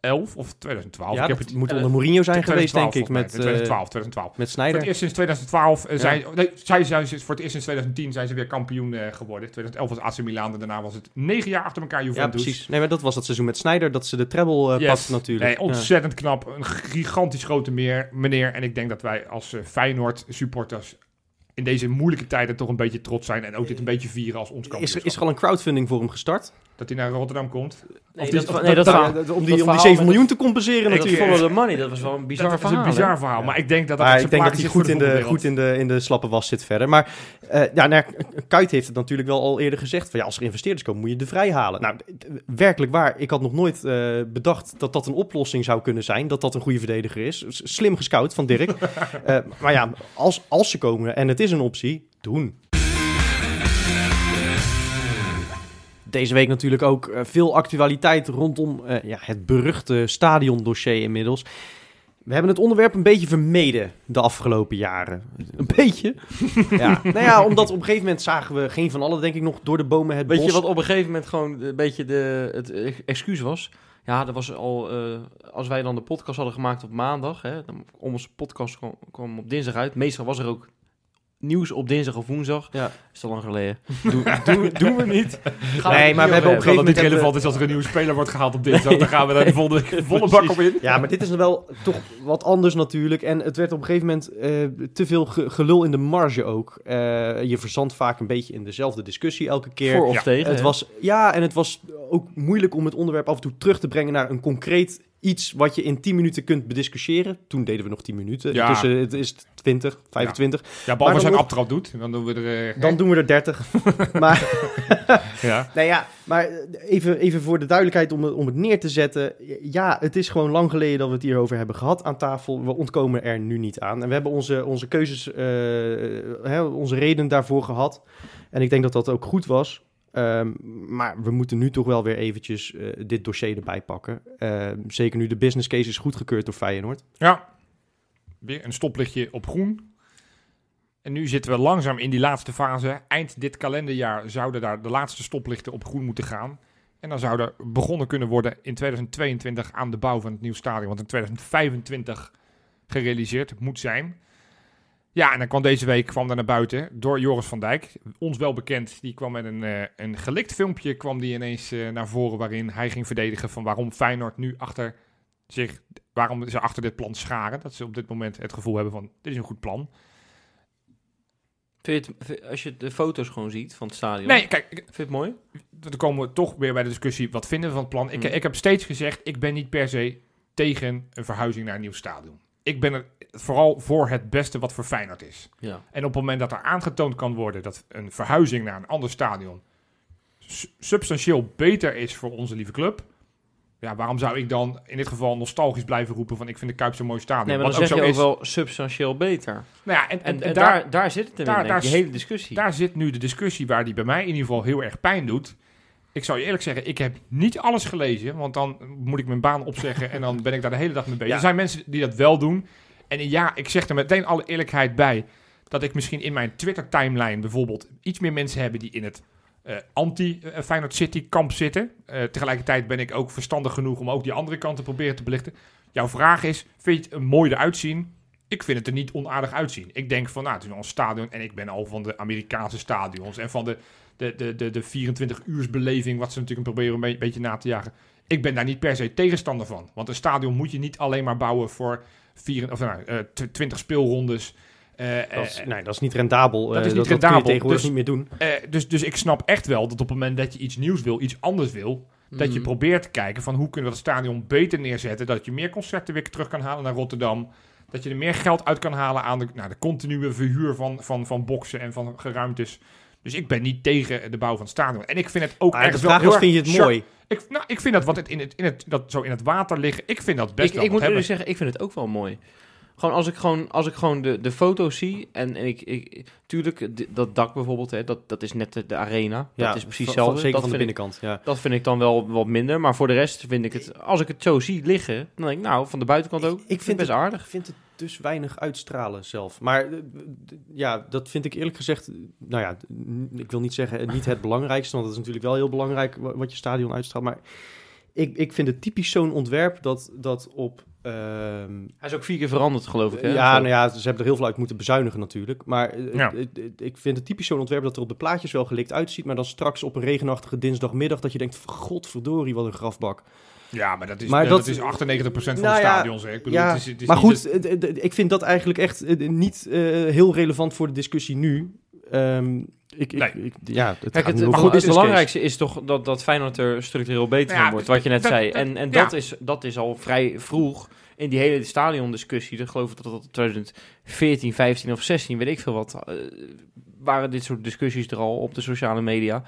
2011 of 2012. Ja, ik heb het, moet eh, onder Mourinho zijn geweest, 2012 denk ik. Met, volgens mij. eh 2012, 2012. met Voor het Snyder. eerst sinds 2012 eh, zijn, nee, zij zijn voor het eerst sinds 2010 zijn ze weer kampioen eh, geworden. 2011 was AC Milan en daarna was het negen jaar achter elkaar Ja, Juventus. precies. Nee, maar dat was dat seizoen met Snyder, dat ze de treble eh Yes. pakte natuurlijk. Nee, ontzettend knap. Een gigantisch grote meer, meneer. En ik denk dat wij als eh, Feyenoord supporters in deze moeilijke tijden toch een beetje trots zijn. En ook dit een beetje vieren als ons Ja. Is, er- is er al een crowdfunding voor hem gestart? Dat hij naar Rotterdam komt. Nee, dat, of nee, dat, dat- om die, om verhaal die 7 met miljoen te compenseren dat natuurlijk. follow the money, dat was wel een bizar dat verhaal. is een bizar verhaal. Ja. Maar ik denk dat dat ik denk dat hij goed voor in, de, goed in, de, in de slappe was zit verder. Maar eh, ja, nou, Kuit heeft het natuurlijk wel al eerder gezegd. Van, ja, als er investeerders komen, moet je de vrij halen. Nou, werkelijk waar. Ik had nog nooit eh, bedacht dat dat een oplossing zou kunnen zijn. Dat dat een goede verdediger is. Slim gescout van Dirk. Eh, maar ja, als, als ze komen en het is een optie, doen. Deze week natuurlijk ook eh, veel actualiteit rondom eh, ja, het beruchte stadiondossier inmiddels. We hebben het onderwerp een beetje vermeden de afgelopen jaren. Een beetje? ja. Nou ja, omdat op een gegeven moment zagen we geen van allen, denk ik, nog door de bomen het Weet bos. je wat op een gegeven moment gewoon een beetje de, het ex- excuus was? Ja, dat was al, eh, als wij dan de podcast hadden gemaakt op maandag, hè, dan, onze podcast kwam, kwam op dinsdag uit. Meestal was er ook nieuws op dinsdag of woensdag. Ja. Is al lang geleden. Doe, doe, doen we niet. Gaan Nee, maar we hebben op een Dat gegeven het niet moment relevant is als er een nieuwe speler wordt gehaald op dinsdag. Dan gaan we daar de week volle bak op in. Ja, maar dit is wel toch wat anders natuurlijk. En het werd op een gegeven moment eh, te veel ge- gelul in de marge ook. Eh, je verzandt vaak een beetje in dezelfde discussie elke keer. Voor of Ja. tegen. Het hè? was, ja, en het was ook moeilijk om het onderwerp af en toe terug te brengen naar een concreet iets wat je in 10 minuten kunt bediscussiëren. Toen deden we nog 10 minuten. Ja. Tussen het is 20, 25. Ja, Maar behalve als een aftrap doet. Dan doen we er... eh, Dan doen we er 30. maar ja. Nou ja, maar eh, even, even voor de duidelijkheid om het, om het neer te zetten. Ja, het is gewoon lang geleden dat we het hierover hebben gehad aan tafel. We ontkomen er nu niet aan. En we hebben onze, onze keuzes, eh, hè, onze redenen daarvoor gehad. En ik denk dat dat ook goed was. Ehm, maar we moeten nu toch wel weer eventjes eh, dit dossier erbij pakken. Ehm, zeker nu de business case is goedgekeurd door Feyenoord. Ja. Weer een stoplichtje op groen. En nu zitten we langzaam in die laatste fase. Eind dit kalenderjaar zouden daar de laatste stoplichten op groen moeten gaan. En dan zou er begonnen kunnen worden in 2022 aan de bouw van het nieuwe stadion. Want in 2025 gerealiseerd moet zijn. Ja, en dan kwam deze week kwam er naar buiten door Joris van Dijk. Ons wel bekend. Die kwam met een, eh, een gelikt filmpje kwam die ineens eh, naar voren. Waarin hij ging verdedigen van waarom Feyenoord nu achter zich waarom ze achter dit plan scharen. Dat ze op dit moment het gevoel hebben van, dit is een goed plan. Vind je het- als je de foto's gewoon ziet van het stadion, Nee, kijk, ik- vind je het mooi? dan komen we toch weer bij de discussie, wat vinden we van het plan? Ik, Hmm. ik heb steeds gezegd, ik ben niet per se tegen een verhuizing naar een nieuw stadion. Ik ben er vooral voor het beste wat voor Feyenoord is. Ja. En op het moment dat er aangetoond kan worden dat een verhuizing naar een ander stadion su- substantieel beter is voor onze lieve club. Ja, waarom zou ik dan in dit geval nostalgisch blijven roepen van ik vind de Kuip zo'n mooi stadion? Nee, maar dan zeg je ook is. wel substantieel beter. Nou ja, en, En, en, en daar, daar, daar zit het in, daar- denk ik, daar die s- hele discussie. daar zit nu de discussie waar die bij mij in ieder geval heel erg pijn doet. Ik zou je eerlijk zeggen, ik heb niet alles gelezen, want dan moet ik mijn baan opzeggen en dan ben ik daar de hele dag mee bezig. Ja. Er zijn mensen die dat wel doen. En ja, ik zeg er meteen alle eerlijkheid bij dat ik misschien in mijn Twitter-timeline bijvoorbeeld iets meer mensen hebben die in het eh, anti-Feyenoord City kamp zitten. Eh, tegelijkertijd ben ik ook verstandig genoeg om ook die andere kant te proberen te belichten. Jouw vraag is, vind je het mooi eruit zien? Ik vind het er niet onaardig uitzien. Ik denk van, nou, het is een stadion en ik ben al van de Amerikaanse stadions en van de, de, de, de, de 24-uursbeleving, wat ze natuurlijk proberen een be- beetje na te jagen. Ik ben daar niet per se tegenstander van. Want een stadion moet je niet alleen maar bouwen voor vier, of, nou, eh, tw- 20 speelrondes. Eh, Dat is, eh, nee, dat is niet rendabel. dat eh, is niet dat, dat rendabel, kun je tegenwoordig dus- niet meer doen. eh, dus, dus ik snap echt wel dat op het moment dat je iets nieuws wil, iets anders wil, dat je Mm. probeert te kijken van hoe kunnen we dat stadion beter neerzetten. Dat je meer concerten weer terug kan halen naar Rotterdam. Dat je er meer geld uit kan halen aan de, nou, de continue verhuur van, van, van boksen en van geruimtes. Dus ik ben niet tegen de bouw van stadion. En ik vind het ook Maar de ergens wel vraag heel is, erg vind je het mooi? Ik, nou, ik vind dat wat het in het, in het, dat zo in het water liggen, ik vind dat best ik, wel ik moet eerlijk hebben. zeggen, ik vind het ook wel mooi. Gewoon als ik gewoon, als ik gewoon de, de foto's zie en, en ik, ik, tuurlijk, dat dak bijvoorbeeld, hè, dat, dat is net de, de arena. Ja, dat is precies hetzelfde. Zeker dat van de ik- binnenkant, ja. Dat vind ik dan wel wat minder. Maar voor de rest vind ik het, als ik het zo zie liggen, dan denk ik, nou, van de buitenkant ook, ik vind vind het best aardig. Ik vind het dus weinig uitstralen zelf. Maar eh, ja, dat vind ik eerlijk gezegd... Nou ja, ik wil niet zeggen eh, niet het belangrijkste... want dat is natuurlijk wel heel belangrijk wa- wat je stadion uitstraalt. Maar ik, ik vind het typisch zo'n ontwerp dat, dat op... ehm, Hij is ook vier keer veranderd, geloof ik. Hè? ja, nou ja, ze hebben er heel veel uit moeten bezuinigen natuurlijk. Maar eh, Ja. ik vind het typisch zo'n ontwerp dat er op de plaatjes wel gelikt uitziet... maar dan straks op een regenachtige dinsdagmiddag dat je denkt... godverdorie, wat een grafbak. Ja, maar dat is, Maar dat- dat, is 98% van Nou de ja, stadions. hè. Ik bedoel, ja, het is, het is maar goed, ik vind dat eigenlijk echt eh, niet eh, heel relevant voor de discussie nu. Ehm, ik, ik, Nee. ik- ja, het Kijk, maar goed, het belangrijkste is toch dat, dat Feyenoord er structureel beter Nou ja, van wordt, wat je net dat- zei. dat- En, en ja. dat, is, dat is al vrij vroeg in die hele stadiondiscussie. Ik geloof dat dat 2014, 15 of 16, weet ik veel wat, eh, waren dit soort discussies er al op de sociale media.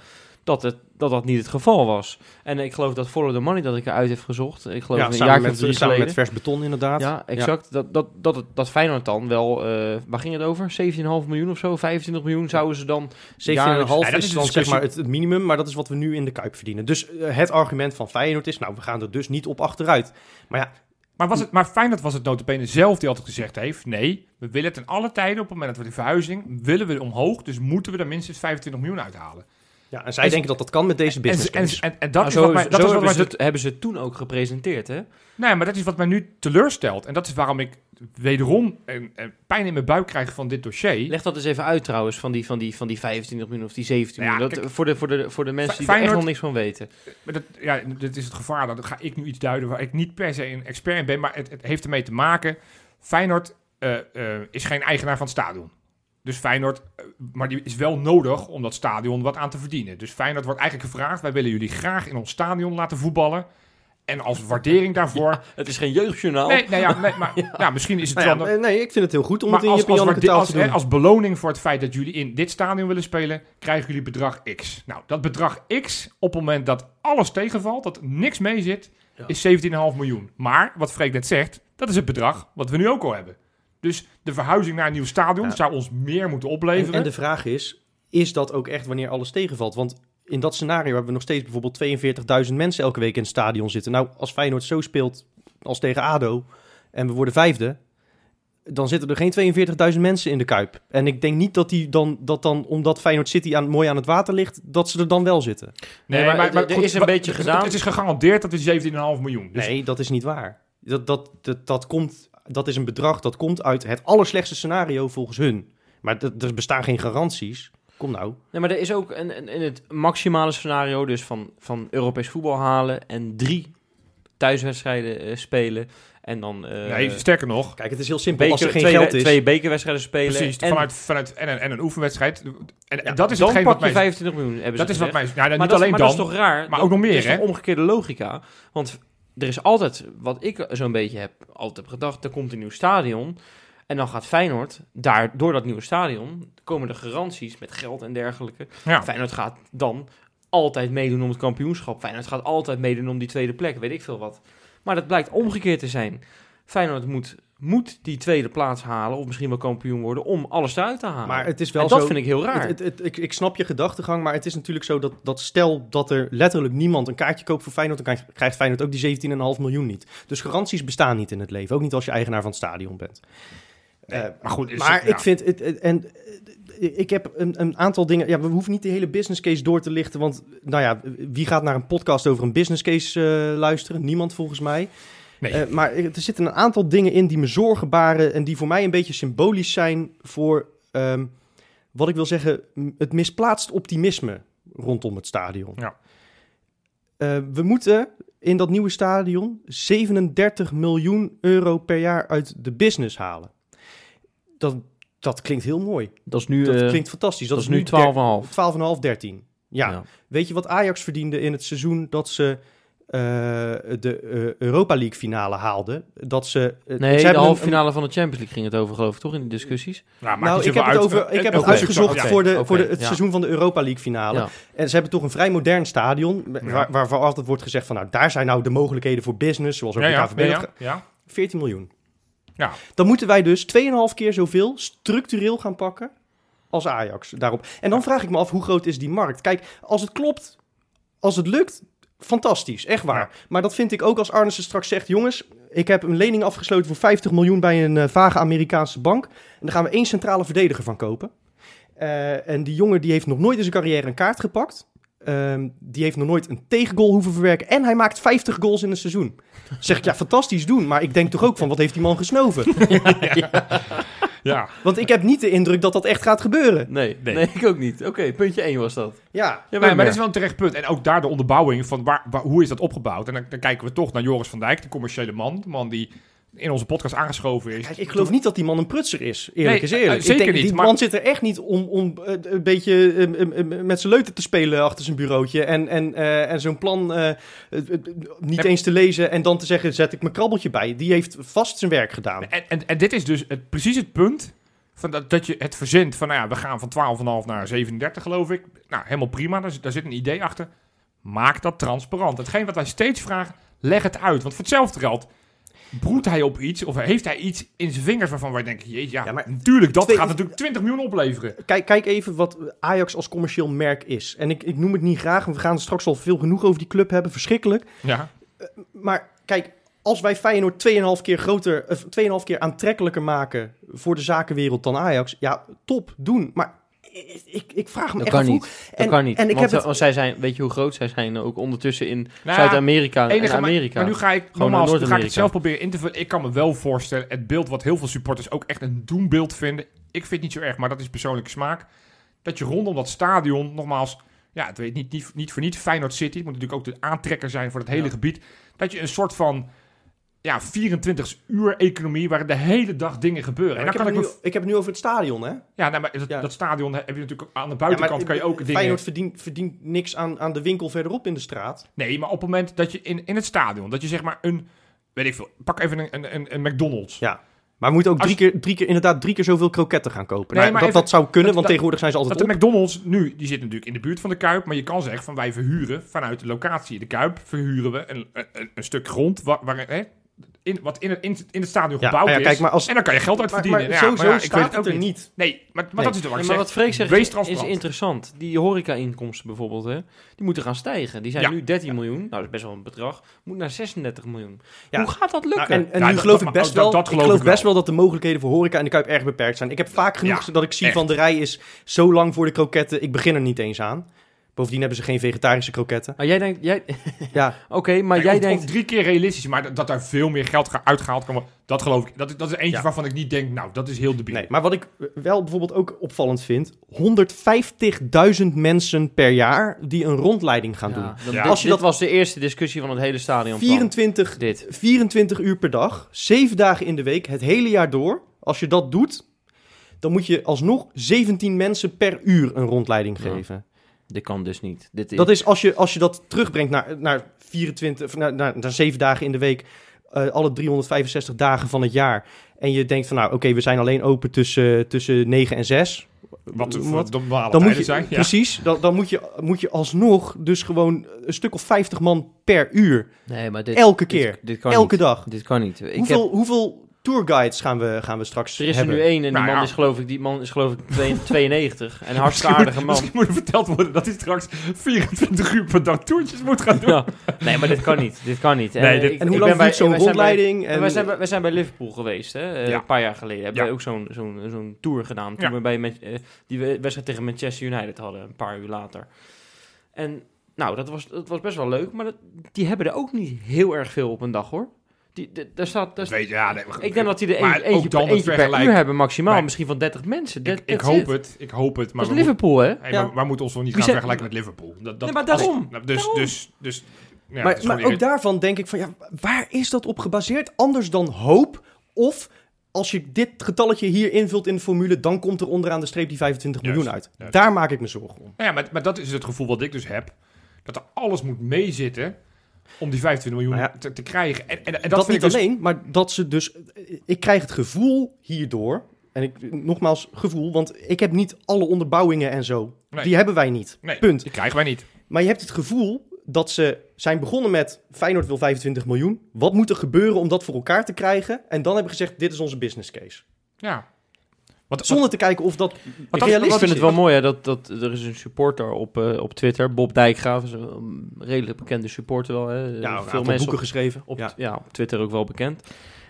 Dat, het, dat dat niet het geval was. En ik geloof dat Follow the Money dat ik eruit heb gezocht. Ik geloof ja, een samen, jaar met, drie samen geleden. met vers beton inderdaad. Ja, exact. Dat, dat, dat, het- dat Feyenoord dan wel, eh, waar ging het over? 17,5 miljoen of zo? 25 miljoen zouden ze dan 7,5 Ja, dat is de dan zeg discussie. maar het, het minimum, maar dat is wat we nu in de Kuip verdienen. Dus eh, het argument van Feyenoord is, nou, we gaan er dus niet op achteruit. Maar ja, Maar, was het, maar Feyenoord was het notabene zelf die altijd gezegd heeft... nee, we willen ten alle tijden op het moment dat we de verhuizing... willen we omhoog, dus moeten we er minstens 25 miljoen uithalen. Ja en zij En- denken dat dat kan met deze business en, case. en, en dat is zo wat mij, is- dat zo is wat hebben, ze het, hebben ze het toen ook gepresenteerd, hè? Nee, maar dat is wat mij nu teleurstelt. En dat is waarom ik wederom een, een pijn in mijn buik krijg van dit dossier. Leg dat eens even uit trouwens, van die, van die, van die 25 miljoen of die 17 Nou ja, miljoen. Dat, kijk, voor, de, voor, de, voor de mensen die er echt nog niks van weten. Maar dat, ja, dit is het gevaar. Dat ga ik nu iets duiden waar ik niet per se een expert in ben. Maar het, het heeft ermee te maken. Feyenoord eh, eh, is geen eigenaar van het stadion. Dus Feyenoord, eh, maar die is wel nodig om dat stadion wat aan te verdienen. Dus Feyenoord wordt eigenlijk gevraagd: wij willen jullie graag in ons stadion laten voetballen. En als waardering daarvoor. Het is geen jeugdjournaal. Nee, nee, ja, nee, maar ja. misschien is het Nou wel. eh, nee, ik vind het heel goed om Maar het in als, je als, waarde- als, te doen. hè, als beloning voor het feit dat jullie in dit stadion willen spelen, krijgen jullie bedrag X. Nou, dat bedrag X, op het moment dat alles tegenvalt, dat niks mee zit, is 17,5 miljoen. Maar, wat Freek net zegt, dat is het bedrag wat we nu ook al hebben. Dus de verhuizing naar een nieuw stadion Ja. zou ons meer moeten En, opleveren. en de vraag is, is dat ook echt wanneer alles tegenvalt? Want in dat scenario hebben we nog steeds bijvoorbeeld 42.000 mensen elke week in het stadion zitten. Nou, als Feyenoord zo speelt als tegen ADO en we worden vijfde, dan zitten er geen 42.000 mensen in de Kuip. En ik denk niet dat, die dan, dat dan, omdat Feyenoord City aan, mooi aan het water ligt, dat ze er dan wel zitten. Nee, maar er- er is een maar- beetje het- gedaan. Het is gegarandeerd dat het 17,5 miljoen. Dus nee, dat is niet waar. Dat, dat, dat, dat, komt, dat is een bedrag dat komt uit het allerslechtste scenario volgens hun. Maar er bestaan geen garanties. Kom nou. Nee, maar er is ook een, in het maximale scenario, dus van, van Europees voetbal halen en drie thuiswedstrijden eh, spelen. En dan eh, nee, sterker nog. Kijk, het is heel simpel. beker, als er geen twee, geld is... twee bekerwedstrijden spelen. Precies, en vanuit, vanuit en, een, en een oefenwedstrijd. En, Ja, dat is dan hetgeen pak wat je mij... 25 miljoen, hebben Dat is wat mij... Ja, Maar, niet dat, alleen maar dan. dat is toch raar? maar ook nog meer, hè? toch omgekeerde logica. Want er is altijd, wat ik zo'n beetje heb, altijd heb gedacht, er komt een nieuw stadion. En dan gaat Feyenoord, daar, door dat nieuwe stadion, komen er garanties met geld en dergelijke. Ja. Feyenoord gaat dan altijd meedoen om het kampioenschap. Feyenoord gaat altijd meedoen om die tweede plek, weet ik veel wat. Maar dat blijkt omgekeerd te zijn. Feyenoord moet, moet die tweede plaats halen, of misschien wel kampioen worden, om alles eruit te halen. Maar het is wel en dat zo... vind ik heel raar. Het, het, het- ik, ik snap je gedachtegang, maar het is natuurlijk zo dat, dat stel dat er letterlijk niemand een kaartje koopt voor Feyenoord, dan krijgt, krijgt Feyenoord ook die 17,5 miljoen niet. Dus garanties bestaan niet in het leven, ook niet als je eigenaar van het stadion bent. Nee, Eh, maar goed, is maar het- ja. ik vind het, het- en eh, ik heb een, een aantal dingen. Ja, we hoeven niet de hele business case door te lichten, want nou ja, wie gaat naar een podcast over een business case eh, luisteren? Niemand volgens mij. Nee. Eh, maar er zitten een aantal dingen in die me zorgen baren en die voor mij een beetje symbolisch zijn voor ehm, wat ik wil zeggen, het misplaatst optimisme rondom het stadion. Ja. Eh, we moeten in dat nieuwe stadion 37 miljoen euro per jaar uit de business halen. Dat, dat klinkt heel mooi. dat is nu, Dat eh, klinkt fantastisch. Dat, dat is nu der- 12,5. 12,5, 13. Ja. Weet je wat Ajax verdiende in het seizoen dat ze eh, de eh, Europa League finale haalden? Dat ze, eh, Nee, ze de halve een- finale van de Champions League ging het over, geloof ik, toch? In die discussies. Nou, ik heb, het, over, ik heb het uitgezocht voor, de, voor de, het ja. seizoen van de Europa League finale. Ja. En ze hebben toch een vrij modern stadion, Ja. waar, waarvan altijd wordt gezegd van, nou, daar zijn nou de mogelijkheden voor business, zoals ook Ja, de ja, KVB. ja, heeft ja, ge- ja. 14 miljoen. Ja. Dan moeten wij dus 2,5 keer zoveel structureel gaan pakken als Ajax daarop. En dan vraag ik me af, hoe groot is die markt? Kijk, als het klopt, als het lukt, fantastisch, echt waar. Ja. Maar dat vind ik ook als Arnissen straks zegt, jongens, ik heb een lening afgesloten voor 50 miljoen bij een eh, vage Amerikaanse bank. En daar gaan we één centrale verdediger van kopen. Eh, en die jongen die heeft nog nooit in zijn carrière een kaart gepakt. Ehm, die heeft nog nooit een tegengoal hoeven verwerken. En hij maakt 50 goals in een seizoen. Zeg ik, ja, fantastisch doen. Maar ik denk toch ook van, wat heeft die man gesnoven? Ja. Want ik heb niet de indruk dat dat echt gaat gebeuren. Nee, Nee. nee. ik ook niet. Oké, puntje 1 was dat. Ja, Ja, Nee, maar dat is wel een terecht punt. En ook daar de onderbouwing van waar, waar- hoe is dat opgebouwd. En dan, dan kijken we toch naar Joris van Dijk, de commerciële man. De man die in onze podcast aangeschoven is. Kijk, ik geloof niet dat die man een prutser is. Eerlijk Nee, is eerlijk. eh, zeker ik denk, niet, Die maar- man zit er echt niet om, om eh, een beetje eh, eh, eh, met zijn leuten te spelen achter zijn bureautje. En, en, eh, en zo'n plan niet Nee. eens te lezen en dan te zeggen, zet ik mijn krabbeltje bij. Die heeft vast zijn werk gedaan. En, en, en dit is dus het, precies het punt van dat, dat je het verzint van, nou ja, we gaan van 12,5 naar 37 geloof ik. Nou, helemaal prima, daar, zit- daar zit een idee achter. Maak dat transparant. Hetgeen wat wij steeds vragen, leg het uit. Want voor hetzelfde geld broedt hij op iets of heeft hij iets in zijn vingers waarvan wij denken, jeetje, ja, Ja, maar natuurlijk, dat twee- gaat natuurlijk 20 miljoen opleveren. Kijk, kijk even wat Ajax als commercieel merk is. En ik, ik noem het niet graag, we gaan straks al veel genoeg over die club hebben. Verschrikkelijk. Ja, Maar kijk, als wij Feyenoord 2,5 keer groter, eh, 2,5 keer aantrekkelijker maken voor de zakenwereld dan Ajax, ja, top, doen. Maar ik, ik, vraag me Dat echt kan af hoe- niet. Dat En, kan niet. En ik want, heb het, zij zijn, weet je hoe groot zij zijn ook ondertussen in Nou Zuid-Amerika en maar- Amerika. Maar, nu ga ik Gewoon nogmaals, naar nu ga ik het zelf proberen in te vullen. Ik kan me wel voorstellen, het beeld wat heel veel supporters ook echt een doembeeld vinden. Ik vind het niet zo erg, maar dat is persoonlijke smaak. Dat je rondom dat stadion, nogmaals, ja, het weet niet, niet, niet voor niet Feyenoord City. Het moet natuurlijk ook de aantrekker zijn voor het hele Ja. gebied. Dat je een soort van ja, 24 uur economie waar de hele dag dingen gebeuren. Ja, en ik, dan heb kan het ik nu, ik heb het nu over het stadion, hè? Ja, nou, maar dat, Ja. dat stadion heb je natuurlijk aan de Ja, buitenkant maar kan je ook dingen... Feyenoord verdient, verdient niks aan, aan de winkel verderop in de straat. Nee, maar op het moment dat je in, in het stadion, dat je zeg maar een, weet ik veel, pak even een, een, een, een McDonald's. Ja. Maar we moeten ook drie keer, drie keer, inderdaad drie keer zoveel kroketten gaan kopen. Nee, Nou, maar dat, even- dat zou kunnen, dat- want tegenwoordig zijn ze altijd Dat de. McDonald's nu, die zit natuurlijk in de buurt van de Kuip, maar je kan zeggen van wij verhuren vanuit de locatie de Kuip, verhuren we een, een, een stuk grond waar, waar, hè, in, wat in het, in, in het stadion Ja, gebouwd ja, is. kijk, maar als- en dan kan je geld uit Maar, verdienen. maar Ja, sowieso maar ja, ik staat weet het ook er niet. Nee, maar, maar Nee. dat is het wat ik maar wat Freek zegt Wees is, is interessant. Die horeca-inkomsten bijvoorbeeld, hè, die moeten gaan stijgen. Die zijn Ja. nu 13 miljoen. Nou, dat is best wel een bedrag. Moet naar 36 miljoen. Ja. Hoe gaat dat lukken? Nou, en en Ja, nu dat- geloof dat- ik best dat- wel, dat ik geloof geloof ik best wel. wel dat de mogelijkheden voor horeca in de Kuip erg beperkt zijn. Ik heb vaak genoeg Ja, dat ik zie echt. van de rij is zo lang voor de kroketten, ik begin er niet eens aan. Bovendien hebben ze geen vegetarische kroketten. Maar jij denkt, jij, Ja, oké, maar Kijk, jij of- denkt, of drie keer realistisch, maar dat, dat daar veel meer geld ga- uitgehaald kan worden, dat geloof ik. Dat, is- dat is eentje Ja. waarvan ik niet denk, nou, dat is heel debiel. nee. Maar wat ik wel bijvoorbeeld ook opvallend vind... 150.000 mensen per jaar die een rondleiding gaan doen. dan- Ja. Als je dit dat- was de eerste discussie van het hele stadion. 24, Dit. 24 uur per dag, 7 dagen in de week, het hele jaar door. Als je dat doet, dan moet je alsnog 17 mensen per uur een rondleiding Ja. geven. Dit kan dus niet. Dit is, Dat is als je, als je dat terugbrengt naar, naar 24, of naar, naar, naar 7 dagen in de week, eh, alle 365 dagen van het jaar. En je denkt van nou, oké, we zijn alleen open tussen, tussen 9 en 6. Wat Wat? normale Dan moet tijden je, zijn. Ja. precies, dan, dan moet, je, moet je alsnog dus gewoon een stuk of 50 man per uur. nee, maar dit, Elke dit- keer. Dit, kan elke niet. dag. Dit kan niet. Ik hoeveel, heb, hoeveel tourguides gaan we, gaan we straks er is er hebben? nu één en die Nou man ja. is geloof ik, die man is geloof ik twee- 92 en een hartstikke aardige man. Misschien moet er verteld worden dat hij straks 24 uur per dag toertjes moet gaan doen. Ja. Nee, maar dit kan niet. Dit kan niet. Nee, dit- ik- En hoe lang ben bij- duurt zo'n zijn bij- rondleiding? En wij, zijn bij, wij zijn bij Liverpool geweest, hè? eh, Ja. een paar jaar geleden. Hebben Ja. wij ook zo'n zo'n zo'n tour gedaan. Toen Ja. we bij eh, die we- wedstrijd tegen Manchester United hadden, een paar uur later. En nou, dat was, dat was best wel leuk, maar dat, die hebben er ook niet heel erg veel op een dag, hoor. Die, de- daar staat, daar Weet je, ja, nee, maar- ik denk dat die er maar eentje, dan eentje per uur hebben maximaal. Misschien van 30 mensen. Ik, That- ik that's hoop it. het, ik hoop het. Maar Dat is Liverpool, hè? moeten- hey, Ja. maar, maar moeten ons wel niet Wie gaan vergelijken met Liverpool. Dat, dat, Nee, maar daarom. Nou, Dus, Daarom. dus, dus, ja, maar is maar gewoon ook daarvan denk ik van, ja, waar is dat op gebaseerd? Anders dan hoop? Of als je dit getalletje hier invult in de formule, dan komt er onderaan de streep die 25 Juist, miljoen uit. juist. Daar maak ik me zorgen om. Ja, maar, maar dat is het gevoel wat ik dus heb. Dat er alles moet meezitten om die 25 miljoen Nou ja, te, te krijgen. En, en, en dat, dat vind niet ik dus... alleen, maar dat ze dus... Ik krijg het gevoel hierdoor, en ik, nogmaals gevoel, want ik heb niet alle onderbouwingen en zo. Nee. Die hebben wij niet. Nee, Punt. die krijgen wij niet. Maar je hebt het gevoel dat ze zijn begonnen met Feyenoord wil 25 miljoen. Wat moet er gebeuren om dat voor elkaar te krijgen? En dan hebben gezegd, dit is onze business case. Ja. Wat, Zonder te kijken of dat dat- realistisch Ik vind het wel mooi hè, dat, dat er is een supporter op, eh, op Twitter, Bob Dijkgraaf, is een redelijk bekende supporter wel. Hè. Ja, Veel mensen boeken op, geschreven. op, ja. ja. op Twitter ook wel bekend.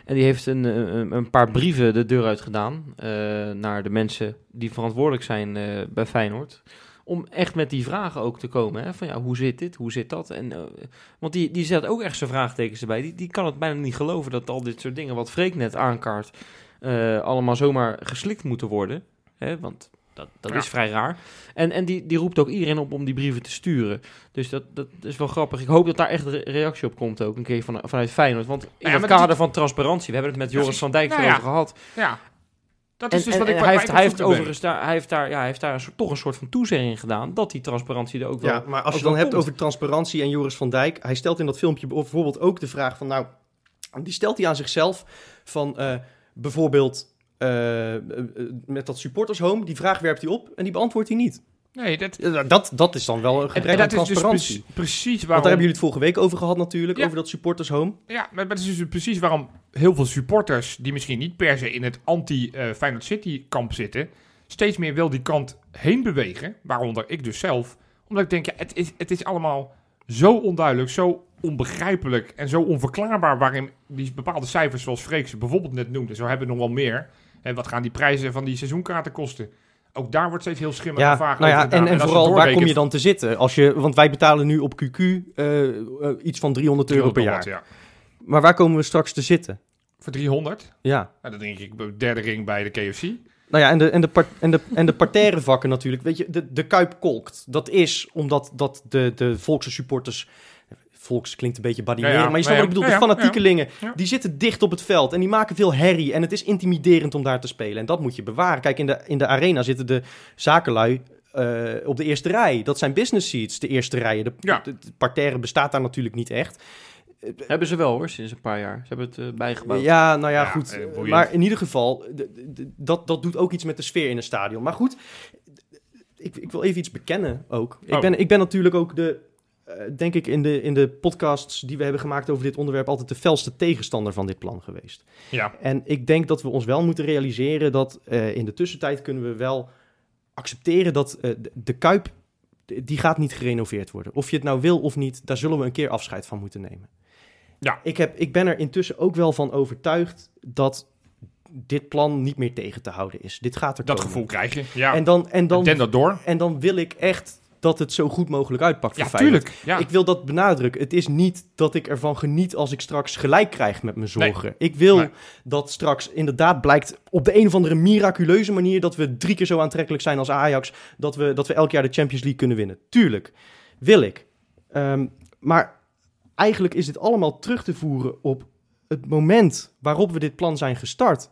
En die heeft een, een, een paar brieven de deur uit gedaan eh, naar de mensen die verantwoordelijk zijn eh, bij Feyenoord. Om echt met die vragen ook te komen. Hè? Van ja, hoe zit dit? Hoe zit dat? En, want die, die zet ook echt zijn vraagtekens erbij. Die, die kan het bijna niet geloven dat al dit soort dingen, wat Freek net aankaart, eh, allemaal zomaar geslikt moeten worden. Hè? Want dat, dat Ja. is vrij raar. En, en die, die roept ook iedereen op om die brieven te sturen. Dus dat, dat is wel grappig. Ik hoop dat daar echt re- reactie op komt ook een keer van, vanuit Feyenoord. Want in ja, het kader van transparantie, we hebben het met Joris van Dijk Nou erover ja. gehad. Ja. Dat En, is dus en- wat ik en hij heeft, hij heeft, overigens daar, hij heeft daar, ja, hij heeft daar een soort, toch een soort van toezegging gedaan dat die transparantie er ook wel... Ja, maar als je dan hebt komt. over transparantie en Joris van Dijk, hij stelt in dat filmpje bijvoorbeeld ook de vraag van, nou, die stelt hij aan zichzelf van eh, bijvoorbeeld eh, eh, met dat supporters home, die vraag werpt hij op en die beantwoordt hij niet. Nee, dat, Ja, Dat, dat is dan wel een en, gebrek en aan dus transparantie. precies, precies Want waarom... daar hebben jullie het vorige week over gehad natuurlijk, Ja. over dat supporters home. Ja, maar dat is dus precies waarom heel veel supporters... die misschien niet per se in het anti-Feyenoord City-kamp zitten... steeds meer wel die kant heen bewegen. Waaronder ik dus zelf. Omdat ik denk, ja, het is, het is allemaal zo onduidelijk, zo onbegrijpelijk... en zo onverklaarbaar waarin die bepaalde cijfers zoals Freek ze bijvoorbeeld net noemde... zo hebben we nog wel meer. En wat gaan die prijzen van die seizoenkaarten kosten? Ook daar wordt steeds heel schimmig Ja, en vaag nou ja, over en, vooral, waar kom je dan te zitten? Als je, want wij betalen nu op QQ eh, eh, iets van 300 euro per jaar. Ja. Maar waar komen we straks te zitten? Voor 300? Ja. Nou, dan denk ik de derde ring bij de KFC. Nou ja, en de, en de, en de, en de parterre vakken natuurlijk. Weet je, de, de Kuip kolkt. Dat is omdat dat de, de volkse supporters... Volks klinkt een beetje badineren, Ja, ja. maar je snapt Ja, wat ik bedoel. De fanatiekelingen, die zitten dicht op het veld. En die maken veel herrie. En het is intimiderend om daar te spelen. En dat moet je bewaren. Kijk, in de, in de arena zitten de zakenlui eh, op de eerste rij. Dat zijn business seats, de eerste rijen. De, Ja. de, de parterre bestaat daar natuurlijk niet echt. Hebben ze wel hoor, sinds een paar jaar. Ze hebben het eh, bijgebouwd. Ja, nou ja, Ja, goed. eh, maar in ieder geval, dat, dat doet ook iets met de sfeer in een stadion. Maar goed, ik, ik wil even iets bekennen ook. Ik, Oh. ben, ik ben natuurlijk ook de, eh, denk ik, in de, in de podcasts die we hebben gemaakt over dit onderwerp... altijd de felste tegenstander van dit plan geweest. Ja. En ik denk dat we ons wel moeten realiseren dat eh, in de tussentijd kunnen we wel accepteren dat eh, de, de Kuip, die gaat niet gerenoveerd worden. Of je het nou wil of niet, daar zullen we een keer afscheid van moeten nemen. Ja. Ik, heb, ik ben er intussen ook wel van overtuigd dat dit plan niet meer tegen te houden is. Dit gaat er Dat komen. gevoel krijg je. Ja. En dan, en dan, dan, dat door. en dan wil ik echt dat het zo goed mogelijk uitpakt voor Ja, tuurlijk. Ja. Ik wil dat benadrukken. Het is niet dat ik ervan geniet als ik straks gelijk krijg met mijn Nee. zorgen. Ik wil Nee. dat straks inderdaad blijkt op de een of andere miraculeuze manier dat we drie keer zo aantrekkelijk zijn als Ajax. Dat we, dat we elk jaar de Champions League kunnen winnen. Tuurlijk, wil ik. Ehm, maar eigenlijk is dit allemaal terug te voeren op het moment waarop we dit plan zijn gestart.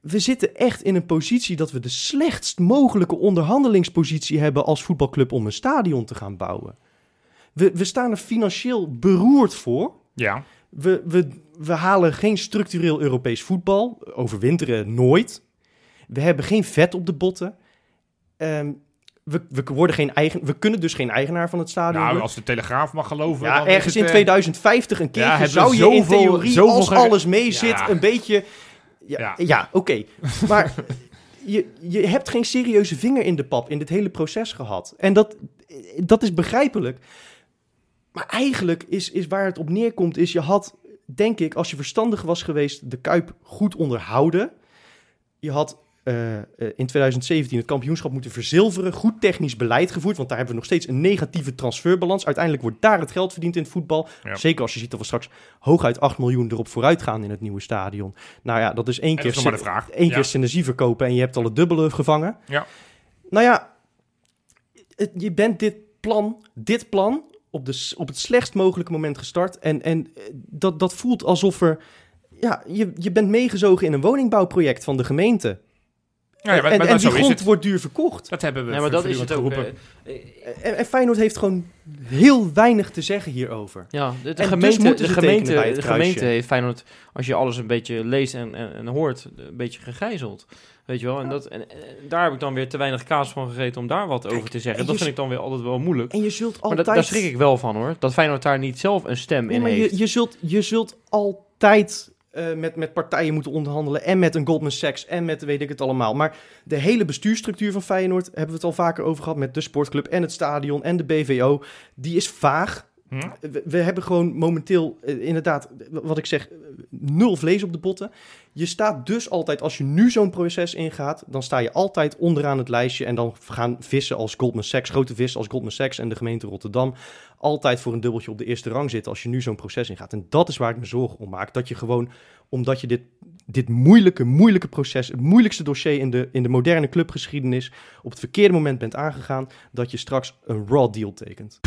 We zitten echt in een positie dat we de slechtst mogelijke onderhandelingspositie hebben als voetbalclub om een stadion te gaan bouwen. We, we staan er financieel beroerd voor. ja. We, we, we halen geen structureel Europees voetbal. Overwinteren nooit. We hebben geen vet op de botten. Ehm, we, we, worden geen eigen, we kunnen dus geen eigenaar van het stadion Nou, als de Telegraaf mag geloven. Ja, dan ergens in eh, 2050 een keertje hebben zou je in theorie, als alles mee zit, Ja. een beetje... Ja, Ja. ja. oké. Maar je, je hebt geen serieuze vinger in de pap in dit hele proces gehad. En dat, dat is begrijpelijk. Maar eigenlijk is, is waar het op neerkomt, is je had, denk ik, als je verstandig was geweest, de Kuip goed onderhouden. Je had eh, eh, in 2017 het kampioenschap moeten verzilveren. Goed technisch beleid gevoerd, want daar hebben we nog steeds een negatieve transferbalans. Uiteindelijk wordt daar het geld verdiend in het voetbal. Ja. Zeker als je ziet dat we straks hooguit 8 miljoen erop vooruit gaan in het nieuwe stadion. Nou ja, dat is één En keer, dat is één Ja. keer synergie verkopen en je hebt al het dubbele gevangen. Ja. Nou ja, het- je bent dit plan, dit plan op, de, op het slechtst mogelijke moment gestart. En, en eh, dat, dat voelt alsof er... Ja, je, je bent meegezogen in een woningbouwproject van de gemeente. Ja, ja, maar, en maar en die grond het. wordt duur verkocht. Dat hebben we Ja, maar dat is het ook. geroepen. En, en Feyenoord heeft gewoon heel weinig te zeggen hierover. Ja, de, de dus gemeente, de gemeente, de gemeente heeft Feyenoord, als je alles een beetje leest en, en, en hoort, een beetje gegijzeld. Weet je wel? En, dat, en, en daar heb ik dan weer te weinig kaas van gegeten om daar wat over te zeggen. en Dat vind ik dan weer altijd wel moeilijk. En je zult Maar altijd... dat, daar schrik ik wel van hoor. Dat Feyenoord daar niet zelf een stem Nee, in maar heeft. je, je, zult, je zult altijd eh, met, met partijen moeten onderhandelen. En met een Goldman Sachs en met weet ik het allemaal. Maar de hele bestuursstructuur van Feyenoord... hebben we het al vaker over gehad met de sportclub en het stadion en de BVO. Die is vaag. Hm? We, hebben gewoon momenteel eh, inderdaad, wat ik zeg, nul vlees op de botten. Je staat dus altijd, als je nu zo'n proces ingaat, dan sta je altijd onderaan het lijstje. En dan gaan vissen als Goldman Sachs, grote vissen als Goldman Sachs en de gemeente Rotterdam, altijd voor een dubbeltje op de eerste rang zitten als je nu zo'n proces ingaat. En dat is waar ik me zorgen om maak. Dat je gewoon, omdat je dit, dit moeilijke, moeilijke proces, het moeilijkste dossier in de, in de moderne clubgeschiedenis, op het verkeerde moment bent aangegaan, dat je straks een raw deal tekent.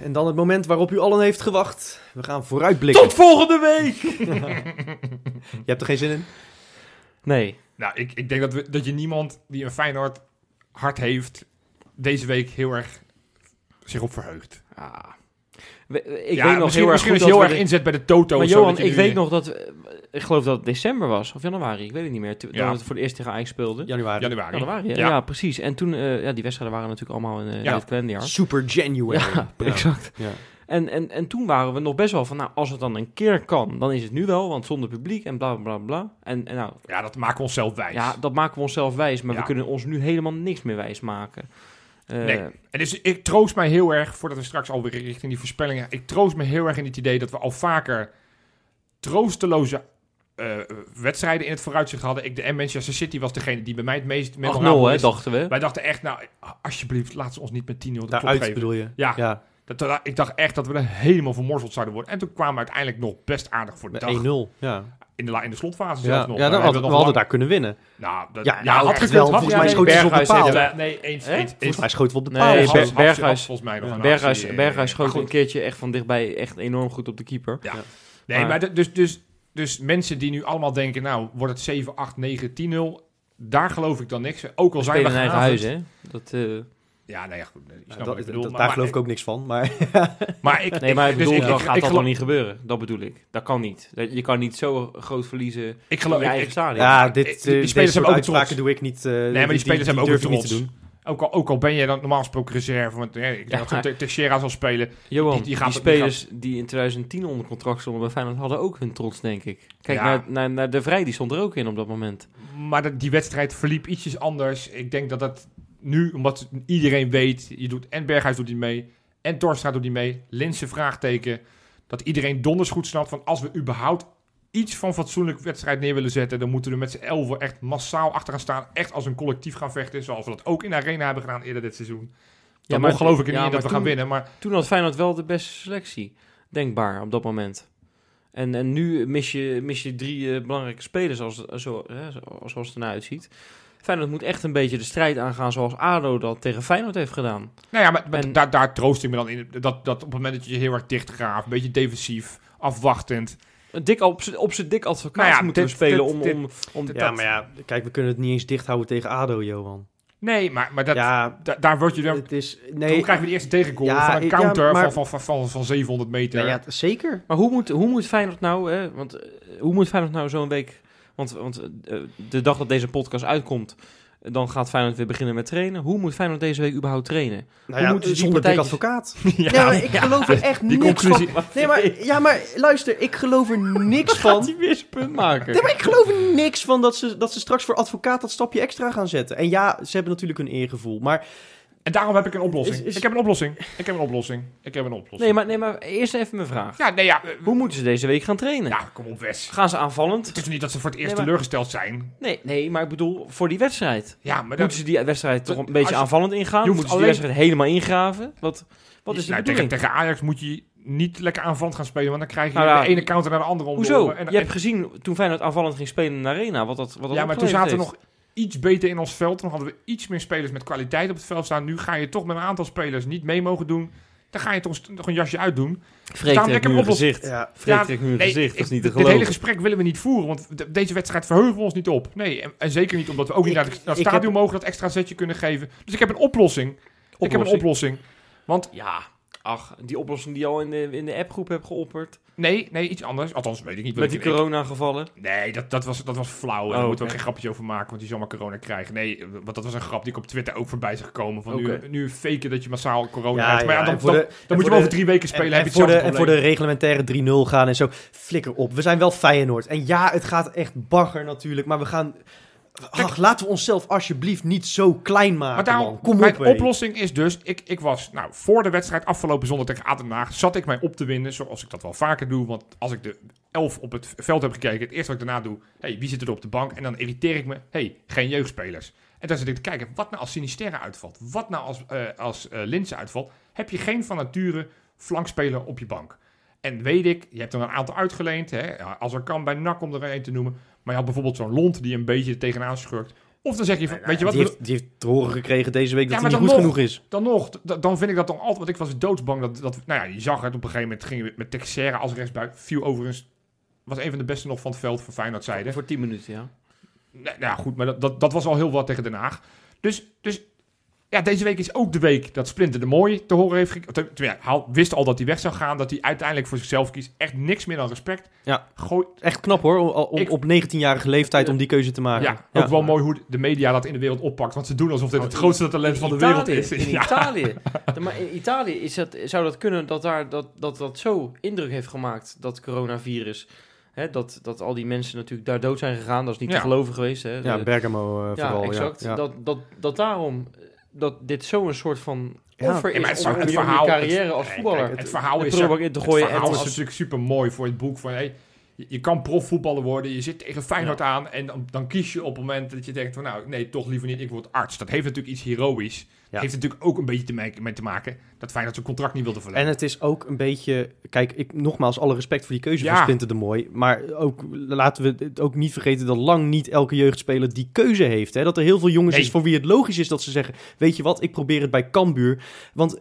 En dan het moment waarop u allen heeft gewacht. We gaan vooruitblikken. Tot volgende week! Je hebt er geen zin in? Nee. Nou, ik, ik denk dat, we, dat je niemand die een Feyenoord hart heeft, deze week heel erg zich op verheugt. Ah. We- Ik ja, weet nog misschien, heel erg misschien goed is je heel erg inzet bij de Toto. Maar Johan, ik nu- weet nog dat... Ik geloof dat het december was, of januari, ik weet het niet meer. Toen Ja. we het voor de eerste tegen Ajax speelden. Januari. Januari. Januari, ja. Ja. Ja, precies. En toen, eh, ja, die wedstrijden waren natuurlijk allemaal in, in Ja. het kalenderjaar. Super January. Ja, exact. Ja. En, en, en toen waren we nog best wel van, nou, als het dan een keer kan, dan is het nu wel, want zonder publiek en bla bla bla. En, en nou, Ja, dat maken we onszelf wijs. ja, dat maken we onszelf wijs, maar Ja. we kunnen ons nu helemaal niks meer wijs maken. Eh, Nee. En dus ik troost mij heel erg, voordat we straks alweer richting die voorspellingen... Ik troost me heel erg in het idee dat we al vaker troosteloze eh, wedstrijden in het vooruitzicht hadden. Ik, de en Manchester City was degene die bij mij het meest 8-0, memorabel hè, is. dachten we. Wij dachten echt, nou, alsjeblieft, laat ze ons niet met 10-0 de Daaruit geven. bedoel je? Ja, Ja, Dat, dat- ik dacht echt dat we er helemaal vermorzeld zouden worden. En toen kwamen we uiteindelijk nog best aardig voor de met dag. 1-0. Ja, In de, in de slotfase ja. zelfs nog. ja dan we hadden, we nog hadden lang- daar kunnen winnen. Nou, dat, Ja, nou, had echt gekund, wel. had Volgens mij schoten ze op de paal. heeft- Ja, nee, eens. Volgens mij schoten op de Nee, paal. Hans- Berghuis- volgens mij nog een Berghuis, eh, Berghuis schoot een keertje echt van dichtbij echt enorm goed op de keeper. Ja. Ja. Nee, Maar- dus, dus, dus mensen die nu allemaal denken, nou, wordt het 7, 8, 9, 10-0. Daar geloof ik dan niks. Ook al We zijn we spelen in eigen huis, hè. Dat, eh, Ja, nee, ja, goed. nee, ik snap Ja, wat dat- je bedoelt, dat- maar- daar maar geloof ik ook niks van. Maar Maar ik, nee, maar ik dus bedoel, ik- ik- gaat ik dat geloof- nog niet gebeuren. Dat bedoel ik. Dat kan niet. Dat- Je kan niet zo groot verliezen Ik in geloof, je ik- eigen ik- stadion. ja, die- dit, die eh, spelers deze hebben ook uitspraken trots. doe ik niet. eh, Nee, maar die spelers hebben ook ik niet te trots. doen. Ook, al, ook al ben je dan normaal gesproken reserve, want eh, ik denk Ja, dat Teixeira zal spelen. Johan, die- die, die die spelers die in 2010 onder contract stonden bij Feyenoord hadden ook hun trots, denk ik. Kijk Ja. naar, naar, naar De Vrij, die stond er ook in op dat moment. Maar dat, die wedstrijd verliep ietsjes anders. Ik denk dat dat nu, omdat iedereen weet, je doet, en Berghuis doet niet mee, en Torstra doet niet mee, Linse vraagteken, dat iedereen donders goed snapt van als we überhaupt iets van fatsoenlijk wedstrijd neer willen zetten, dan moeten we met z'n elfen echt massaal achter gaan staan. Echt als een collectief gaan vechten, zoals we dat ook in de arena hebben gedaan eerder dit seizoen. Ja, Dan maar- nog geloof ik er ja, niet in dat we maar gaan winnen, maar Toen had Feyenoord wel de beste selectie, denkbaar, op dat moment. En, en nu mis je, mis je drie eh, belangrijke spelers als, zo, hè, zo- zoals het ernaar uitziet. Feyenoord moet echt een beetje de strijd aangaan zoals ADO dat tegen Feyenoord heeft gedaan. Nou ja, maar, maar En- daar, daar troost ik me dan in. Dat, dat op het moment dat je je heel erg dicht graaft, een beetje defensief, afwachtend. Dik op z'n- op zijn dik advocaat Nou ja, moeten dit- we spelen dit- om, dit- om, om dit- Ja, dat- maar ja, kijk, we kunnen het niet eens dicht houden tegen ADO, Johan. Nee, maar, maar dat, ja, da- daar word je dan... het is... Toen Nee, krijgen we de eerste tegengoal Ja, van een ja, counter maar- van, van, van, van 700 meter. nou ja, zeker. Maar hoe moet, hoe moet Feyenoord nou, hè, want eh, hoe moet Feyenoord nou zo'n week, want, want eh, de dag dat deze podcast uitkomt, dan gaat Feyenoord weer beginnen met trainen. Hoe moet Feyenoord deze week überhaupt trainen? Nou ja, moeten die zonder dik advocaat. ja, maar ik geloof er echt die niks conclusie- van. Nee, maar, ja, maar luister, ik geloof er niks Gaat van. hij weer zijn punt maken? Nee, maar ik geloof er niks van dat ze, dat ze straks voor advocaat dat stapje extra gaan zetten. En ja, ze hebben natuurlijk een eergevoel. Maar En daarom heb ik een oplossing. Is- is- Ik heb een oplossing. Ik heb een oplossing. Ik heb een oplossing. Nee, maar, nee, maar eerst even mijn vraag. Ja, nee, ja. eh, Hoe moeten ze deze week gaan trainen? Ja, kom op, Wes. Gaan ze aanvallend? Het is niet dat ze voor het eerst Nee, maar- teleurgesteld zijn. Nee, nee, maar ik bedoel voor die wedstrijd. Ja, maar dat... Moeten ze die wedstrijd toch een Als beetje je- aanvallend ingaan? Moeten ze die alleen- wedstrijd helemaal ingraven? Wat, wat is de nou, tegen, bedoeling? tegen Ajax moet je niet lekker aanvallend gaan spelen, want dan krijg je Nou ja, de ene counter naar de andere om. Hoezo? En, Je hebt gezien toen Feyenoord aanvallend ging spelen in de arena, wat dat, wat dat ja, maar toen zaten heeft. nog iets beter in ons veld. Toen hadden we iets meer spelers met kwaliteit op het veld staan. Nu ga je toch met een aantal spelers niet mee mogen doen. Dan ga je toch nog een jasje uitdoen. Daarom trekt heb nu een gezicht. ja, nu nee, gezicht, dat is niet te dit hele geloven. gesprek willen we niet voeren, want de- deze wedstrijd verheugen we ons niet op. Nee, en, en zeker niet omdat we ook niet Ik- naar het, naar het ik stadion heb- mogen dat extra zetje kunnen geven. Dus ik heb een oplossing. Ik heb een oplossing. Want Ja, ach, die oplossing die je al in de, in de appgroep hebt geopperd. nee, nee, iets anders. Althans, weet ik niet. Met die corona-gevallen. Nee, dat, dat, was, dat was flauw. En Oh, daar moeten we ook geen grapjes over maken, want die zal maar corona krijgen. Nee, want dat was een grap die ik op Twitter ook voorbij is gekomen. Van nu, nu faken dat je massaal corona Ja, krijgt. Maar ja, ja, dan, dan, de- dan en moet je over drie weken spelen. en, heb en je voor, de, en voor de reglementaire 3-0 gaan en zo. Flikker op. We zijn wel Feyenoord. En ja, het gaat echt bagger natuurlijk. Maar we gaan... Ach, laten we onszelf alsjeblieft niet zo klein maken, Maar daarom, man. Kom mijn op, oplossing is dus, ik, ik was, nou, voor de wedstrijd afgelopen zondag tegen ADO Den Haag, zat ik mij op te winden, zoals ik dat wel vaker doe. Want als ik de elf op het veld heb gekeken, het eerste wat ik daarna doe, hey, wie zit er op de bank? En dan irriteer ik me, hey, geen jeugdspelers. En dan zit ik te kijken, wat nou als Sinisterra uitvalt? Wat nou als, eh als eh Linse uitvalt? Heb je geen van nature flankspeler op je bank? En weet ik, je hebt er een aantal uitgeleend, hè, als er kan bij NAC om er een te noemen. Maar je had bijvoorbeeld zo'n Lont die een beetje tegenaan schurkt. Of dan zeg je, van, weet je wat, die, heeft, die heeft te horen gekregen deze week dat Ja, hij niet goed nog. genoeg is. dan nog, dan vind ik dat dan altijd, want ik was doodsbang dat, dat, nou ja, je zag het op een gegeven moment, ging het met Texera als rechtsbuik, viel overigens, was een van de beste nog van het veld voor Feyenoord zijde. Voor 10 minuten, ja. Nou nou ja, goed, maar dat, dat, dat was al heel wat tegen Den Haag. Dus, dus ja, deze week is ook de week dat Splinter de Mooi te horen heeft gekregen. Ja, hij wist al dat hij weg zou gaan, dat hij uiteindelijk voor zichzelf kiest. Echt niks meer dan respect. Ja. Gooi, Echt knap hoor, om, om- Ik- op 19-jarige leeftijd om die keuze te maken. ja, ook wel mooi hoe de media dat in de wereld oppakt. Want ze doen alsof dit het Oh, grootste talent van de wereld is. In Ja. Italië. Maar in Italië is dat, zou dat kunnen dat daar, dat, dat, dat zo indruk heeft gemaakt, dat coronavirus. Hè, dat, dat al die mensen natuurlijk daar dood zijn gegaan. Dat is niet Ja. te geloven geweest. Hè. Ja, Bergamo eh, ja, vooral. exact. Ja. Dat, dat, dat daarom eh, dat dit zo'n soort van offer Ja, is maar het om, zou- om het je- verhaal- carrière het- als voetballer kijk, het verhaal is prullenbak in te gooien. Het verhaal en is als- natuurlijk super mooi voor het boek van hey, je, kan profvoetballer worden, je zit tegen Feyenoord aan en dan, dan kies je op het moment dat je denkt van nou nee toch liever niet, ik word arts. Dat heeft natuurlijk iets heroïs. Ja. Heeft natuurlijk ook een beetje te maken, mee te maken dat Feyenoord zijn contract niet wilde verlengen. En het is ook een beetje... Kijk, ik, nogmaals, alle respect voor die keuze Ja. van Splinter de Mooi. Maar ook, laten we het ook niet vergeten dat lang niet elke jeugdspeler die keuze heeft. Hè? Dat er heel veel jongens Nee. is voor wie het logisch is dat ze zeggen... Weet je wat, ik probeer het bij Cambuur. Want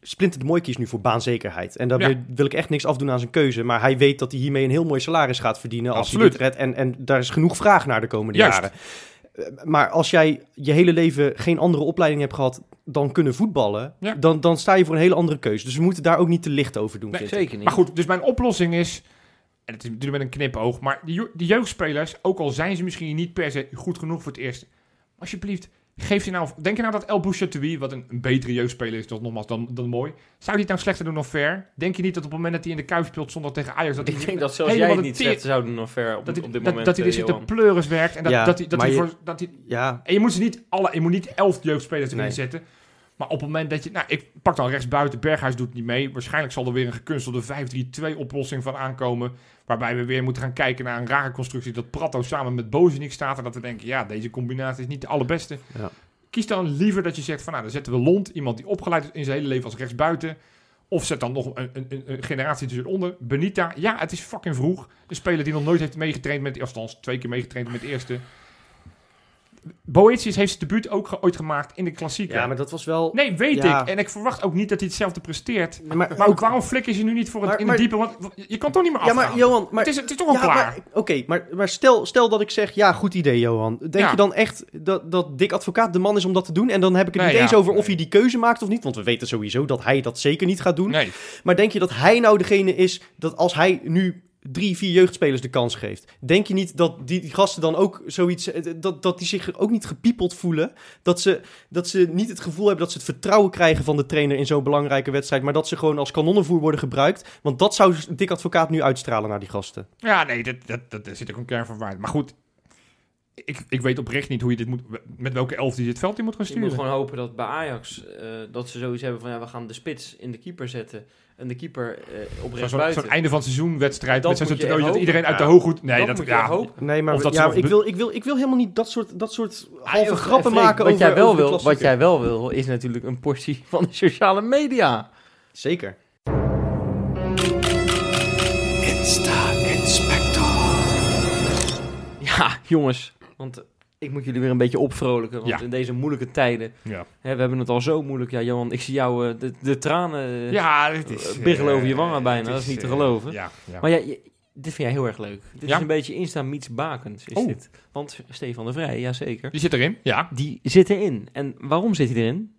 Splinter de Mooi kiest nu voor baanzekerheid. En daar Ja. wil, ik echt niks afdoen aan zijn keuze. Maar hij weet dat hij hiermee een heel mooi salaris gaat verdienen als hij dit redt. En, en daar is genoeg vraag naar de komende Juist. jaren. Eh, Maar als jij je hele leven geen andere opleiding hebt gehad dan kunnen voetballen, Ja. dan, dan sta je voor een hele andere keuze. Dus we moeten daar ook niet te licht over doen. Nee. Zeker niet. Maar goed, dus mijn oplossing is, en het is natuurlijk met een knipoog, maar die jeugdspelers, ook al zijn ze misschien niet per se goed genoeg voor het eerste, alsjeblieft, geef je nou, denk je nou dat El Bouchatoui, wat een, een betere jeugdspeler is, toch nogmaals dan, dan mooi, zou die het nou slechter doen dan Ver? Denk je niet dat op het moment dat hij in de Kuip speelt zondag tegen Ajax, dat ik hij denk dat zelfs jij het niet slechter zou doen dan ver op, dat hij, op dit dat, moment. dat hij eh, dus in de Johan. pleuris werkt en dat, Ja, dat hij, dat hij je- voor, dat hij, Ja, en je moet ze niet alle, je moet niet elf jeugdspelers erin Nee. zetten. Maar op het moment dat je... Nou, ik pak dan rechts buiten. Berghuis doet niet mee. Waarschijnlijk zal er weer een gekunstelde 5-3-2 oplossing van aankomen. Waarbij we weer moeten gaan kijken naar een rare constructie. Dat Prato samen met Bozenik staat. En dat we denken, ja, deze combinatie is niet de allerbeste. Ja. Kies dan liever dat je zegt van, nou, dan zetten we Lond. Iemand die opgeleid is in zijn hele leven als rechtsbuiten. Of zet dan nog een, een, een, een generatie tussenonder. Benita, ja, het is fucking vroeg. Een speler die nog nooit heeft meegetraind met... Althans, twee keer meegetraind met de eerste. Boetius heeft zijn debuut ook ge- ooit gemaakt in de klassieker. Ja, maar dat was wel... Nee, weet Ja. ik. En ik verwacht ook niet dat hij hetzelfde presteert. Maar, Maar ook... waarom flikker je nu niet voor het Maar- in diepe? Want je kan toch niet meer Ja, afgaan? maar Johan... Maar... het, is, het is toch al Ja, klaar? Oké, maar, maar stel, stel dat ik zeg, ja, goed idee, Johan. Denk Ja. je dan echt dat, dat Dick Advocaat de man is om dat te doen? En dan heb ik het Nee, niet eens ja, over of hij die keuze maakt of niet. Want we weten sowieso dat hij dat zeker niet gaat doen. Nee. Maar denk je dat hij nou degene is dat als hij nu drie, vier jeugdspelers de kans geeft. Denk je niet dat die, gasten dan ook zoiets, eh, dat, dat die zich ook niet gepiepeld voelen? Dat ze, dat ze niet het gevoel hebben dat ze het vertrouwen krijgen van de trainer in zo'n belangrijke wedstrijd, maar dat ze gewoon als kanonnenvoer worden gebruikt? Want dat zou Dick Advocaat nu uitstralen naar die gasten. Ja, nee, dat, dat, dat, zit ook een kern van waarheid. Maar goed, ik, ik weet oprecht niet hoe je dit moet... Met welke elf die dit veld in moet gaan Je moet sturen. gewoon hopen dat bij Ajax eh, dat ze zoiets hebben van ja, we gaan de spits in de keeper zetten en de keeper eh, op Zo'n rechts zo'n buiten. einde van seizoen wedstrijd. Dat met dat iedereen uit de hooghoed... Nee, dat, dat, ja, hopen. Nee, maar ja, ik, wil, ik, wil, ik wil helemaal niet dat soort, dat soort halve joh, grappen Freek, maken wat over, jij wel over wil, Wat jij wel wil, is natuurlijk een portie van de sociale media. Zeker. Ja, jongens, want eh, ik moet jullie weer een beetje opvrolijken. Want Ja. in deze moeilijke tijden, ja. hè, we hebben het al zo moeilijk. Ja, Johan, ik zie jou eh, de, de tranen eh, ja, het is... eh, biggelen eh, over je wangen bijna, dat is niet te eh, geloven. Ja, ja. Maar ja, dit vind jij heel erg leuk. Dit Ja? is een beetje Insta meets Bakens, is Oh. dit. Want Stefan de Vrij, jazeker, Die zit erin, ja. die zit erin. En waarom zit hij erin?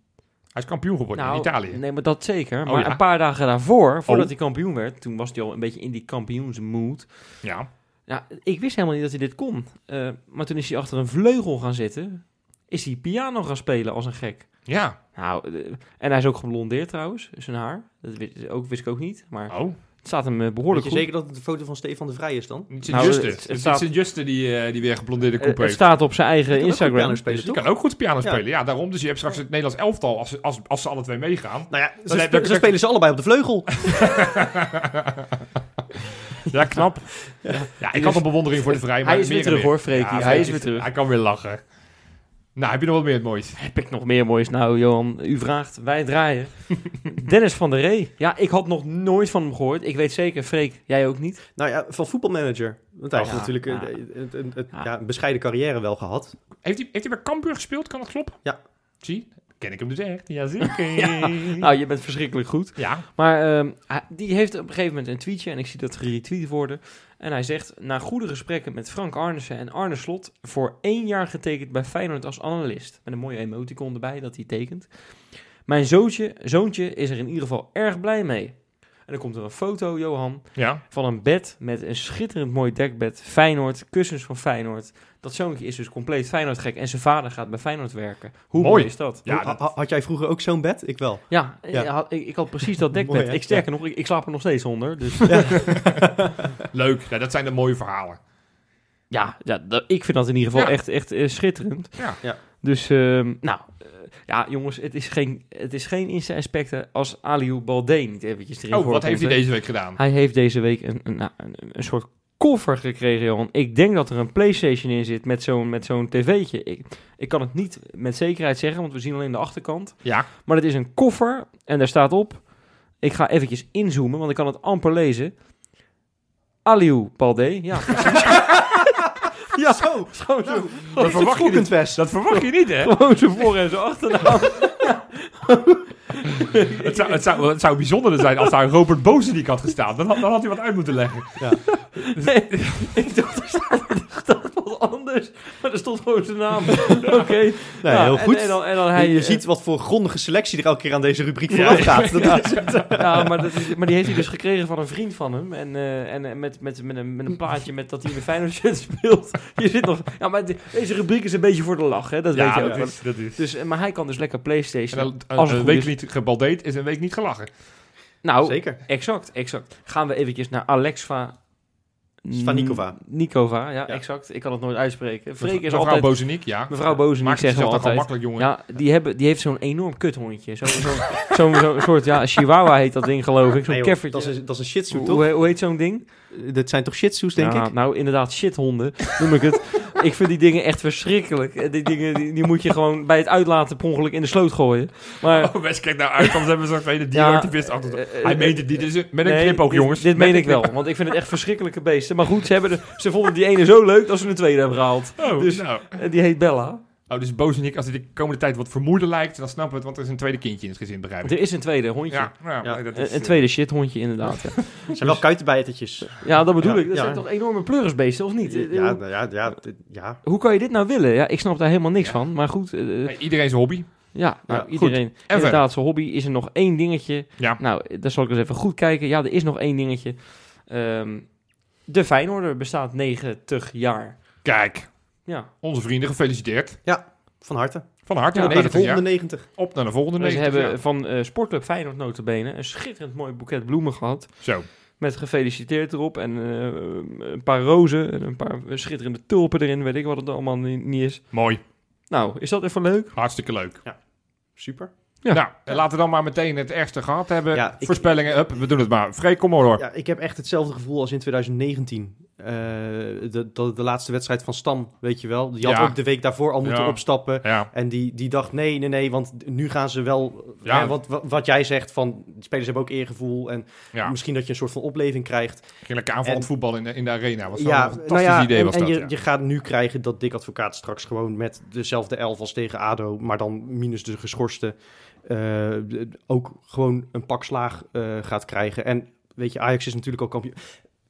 Hij is kampioen geworden in Italië. Nee, maar dat zeker. Oh, maar ja. een paar dagen daarvoor, voordat Oh. hij kampioen werd, toen was hij al een beetje in die kampioensmood. Ja. Ja, ik wist helemaal niet dat hij dit kon. Eh, maar toen is hij achter een vleugel gaan zitten. Is hij piano gaan spelen als een gek. Ja. Nou, eh, en hij is ook geblondeerd trouwens, zijn haar. Dat wist, ook, wist ik ook niet. Maar Oh. het staat hem eh, Weet behoorlijk je goed. zeker dat het de foto van Stefan de Vrij is dan? Het is Nou, Juste. het- Het, het is staat- Juste die, eh, die weer geblondeerde Eh, koep het heeft. staat op zijn eigen Instagram. piano spelen, Dus- Die toch? kan ook goed piano spelen. Ja, daarom. Dus je hebt straks het Nederlands elftal als, als, als ze alle twee meegaan. Nou ja, dat- zo spelen ze allebei op de vleugel. Ja, knap. Ja, ik had een bewondering voor de vrij. maar Hij is weer terug, meer. hoor, Freekie. Hij Freek is weer terug. Hij kan weer lachen. Nou, heb je nog wat meer het moois? Heb ik nog meer moois? Nou, Johan, u vraagt, wij draaien. Dennis van der Ree. Ja, ik had nog nooit van hem gehoord. Ik weet zeker, Freek, jij ook niet. Nou ja, van voetbalmanager. Want hij Oh, heeft ja, natuurlijk ja. een, een, een- een- Ja. ja, een bescheiden carrière wel gehad. Heeft hij, heeft hij bij Cambuur gespeeld? Kan dat kloppen? Ja. Zie, ken ik hem dus echt. Jazeker. Ja. Nou, je bent verschrikkelijk goed. ja. Maar hij- die heeft op een gegeven moment een tweetje, en ik zie dat geretweet worden. En hij zegt, na goede gesprekken met Frank Arnissen en Arne Slot... voor één jaar getekend bij Feyenoord als analist. Met een mooie emoticon erbij dat hij tekent. Mijn zoontje, zoontje is er in ieder geval erg blij mee. En dan komt er een foto, Johan, Ja. van een bed met een schitterend mooi dekbed. Feyenoord, kussens van Feyenoord. Dat zoontje is dus compleet Feyenoord gek en zijn vader gaat bij Feyenoord werken. Hoe mooi, Mooi. is dat? Ja, Ha- dat- ha- had jij vroeger ook zo'n bed? Ik wel. Ja, Ja. Ik, had, ik, ik had precies dat dekbed. Mooi, ik sterker nog, ik, ik slaap er nog steeds onder. Dus Leuk. Ja, dat zijn de mooie verhalen. ja, ja dat- ik vind dat in ieder geval Ja. echt, echt eh, schitterend. Ja. Ja. Dus, ehm, nou, eh, ja jongens, het is geen, het is geen Insta-aspecten als Aliou Balde niet eventjes erin Oh, wat heeft hij deze week gedaan? Hij heeft deze week een, een, nou, een, een soort koffer gekregen, Johan. Ik denk dat er een Playstation in zit met zo'n, met zo'n tv'tje. Ik, ik kan het niet met zekerheid zeggen, want we zien alleen de achterkant. Ja. Maar het is een koffer en daar staat op... Ik ga eventjes inzoomen, want ik kan het amper lezen. Aliou Balde. Ja, ja, Zo, zo, zo. Dat verwacht je niet. Dat verwacht je niet, hè? Gewoon zijn voor- en zijn achternaam. Het zou, het, zou, het zou bijzonder zijn als daar Robert Bozeniek had gestaan. Dan had, dan had hij wat uit moeten leggen. Nee, ik dacht, er staat, staat wat anders. Maar er stond gewoon zijn naam. Oké. Nee, Ja, heel en- goed. En, dan, en dan hij, je je eh, ziet wat voor grondige selectie er elke keer aan deze rubriek vooraf gaat. Dat Ja. is- Ja, maar, dat is, maar die heeft hij dus gekregen van een vriend van hem. En, eh, en eh, met, met, met, een, met een plaatje met dat hij in de Feyenoord shirt speelt. Je zit nog... Ja, maar de- deze rubriek is een beetje voor de lach, hè. Dat weet je ook dat wel. is, dat is. Dus, eh, maar hij kan dus lekker En Playstation. dan, Als het een goed week is. niet gebaldeed is een week niet gelachen. Nou, Zeker. exact, exact. Gaan we eventjes naar Alexa Svanikova. Nikova, ja, Ja. exact. Ik kan het nooit uitspreken. Freek is Mevrouw altijd... Bozeniek, ja. Mevrouw Bozeniek jezelf toch al altijd. makkelijk, jongen. Ja, die, hebben, die heeft zo'n enorm kuthondje. Zo'n zo, zo, zo, soort, ja, chihuahua heet dat ding geloof ik. Zo'n Nee, keffertje. dat, is, dat is een shih tzu, toch? hoe, hoe heet zo'n ding? Dat zijn toch shih tzus, denk ja, ik? Nou, inderdaad, shithonden noem ik het. ik vind die dingen echt verschrikkelijk. Eh, Die dingen die, die moet je gewoon bij het uitlaten per ongeluk in de sloot gooien. Maar... Oh, Wes, kijk nou uit, anders hebben we zo'n tweede dierenactivist achter. eh, eh, Hij meent het niet, dit is een- met een nee, dit- jongens. Dit meen een ik wel, want ik vind het echt verschrikkelijke beesten. Maar goed, ze, hebben de, ze vonden die ene zo leuk dat ze een tweede hebben gehaald. Oh, Dus- nou. En die heet Bella. Oh, dus Bozeniek, als hij de komende tijd wat vermoeider lijkt, dan snappen we het, want er is een tweede kindje in het gezin, begrijp ik. Er is een tweede hondje. Ja, ja, Ja. nee, dat Een, is, een eh, tweede shithondje, inderdaad. Ja, Het zijn wel kuitenbijtertjes. ja dat bedoel Ja, ik. Dat ja. zijn toch enorme pleurisbeesten, of niet? Ja, ja, hoe, ja, ja, dit- hoe kan je dit nou willen? Ja, ik snap daar helemaal niks Ja. van. Maar goed, eh, nee, iedereen zijn hobby. ja, nou, goed. iedereen. En Inderdaad, zijn hobby is er nog één dingetje. Ja. Nou, daar zal ik eens even goed kijken. Ja, er is nog één dingetje. Ehm, de Feyenoorder bestaat 90 jaar. Kijk, Ja. onze vrienden, gefeliciteerd. Van harte. Van harte. Ja, op, naar de de volgende jaar. 90. op naar de volgende Maar ze 90 hebben jaar. van eh, Sportclub Feyenoord notabene een schitterend mooi boeket bloemen gehad. Zo. Met gefeliciteerd erop en eh, een paar rozen en een paar schitterende tulpen erin. Weet ik wat het allemaal niet, niet is. Mooi. Nou, is dat even leuk? Hartstikke leuk. Super. Ja. Nou, laten we dan maar meteen het ergste gehad hebben. Ja, ik- Voorspellingen, hup, we doen het maar. Freek, kom maar door. Ja, ik heb echt hetzelfde gevoel als in 2019. Eh, de, de, de laatste wedstrijd van Stam, weet je wel. Die had Ja. ook de week daarvoor al moeten Ja. opstappen. Ja, En die, die dacht, nee, nee, nee, want nu gaan ze wel... Ja. Hè, want wa- wat jij zegt, van, de spelers hebben ook eergevoel. En misschien dat je een soort van opleving krijgt. Lekker aanvallend En- voetbal in de, in de arena. Was ja, een fantastisch nou ja, idee en, was en dat. je, ja. je gaat nu krijgen dat Dick Advocaat straks gewoon met dezelfde elf als tegen ADO, maar dan minus de geschorste, eh, ook gewoon een pak slaag eh, gaat krijgen. En weet je, Ajax is natuurlijk ook kampioen.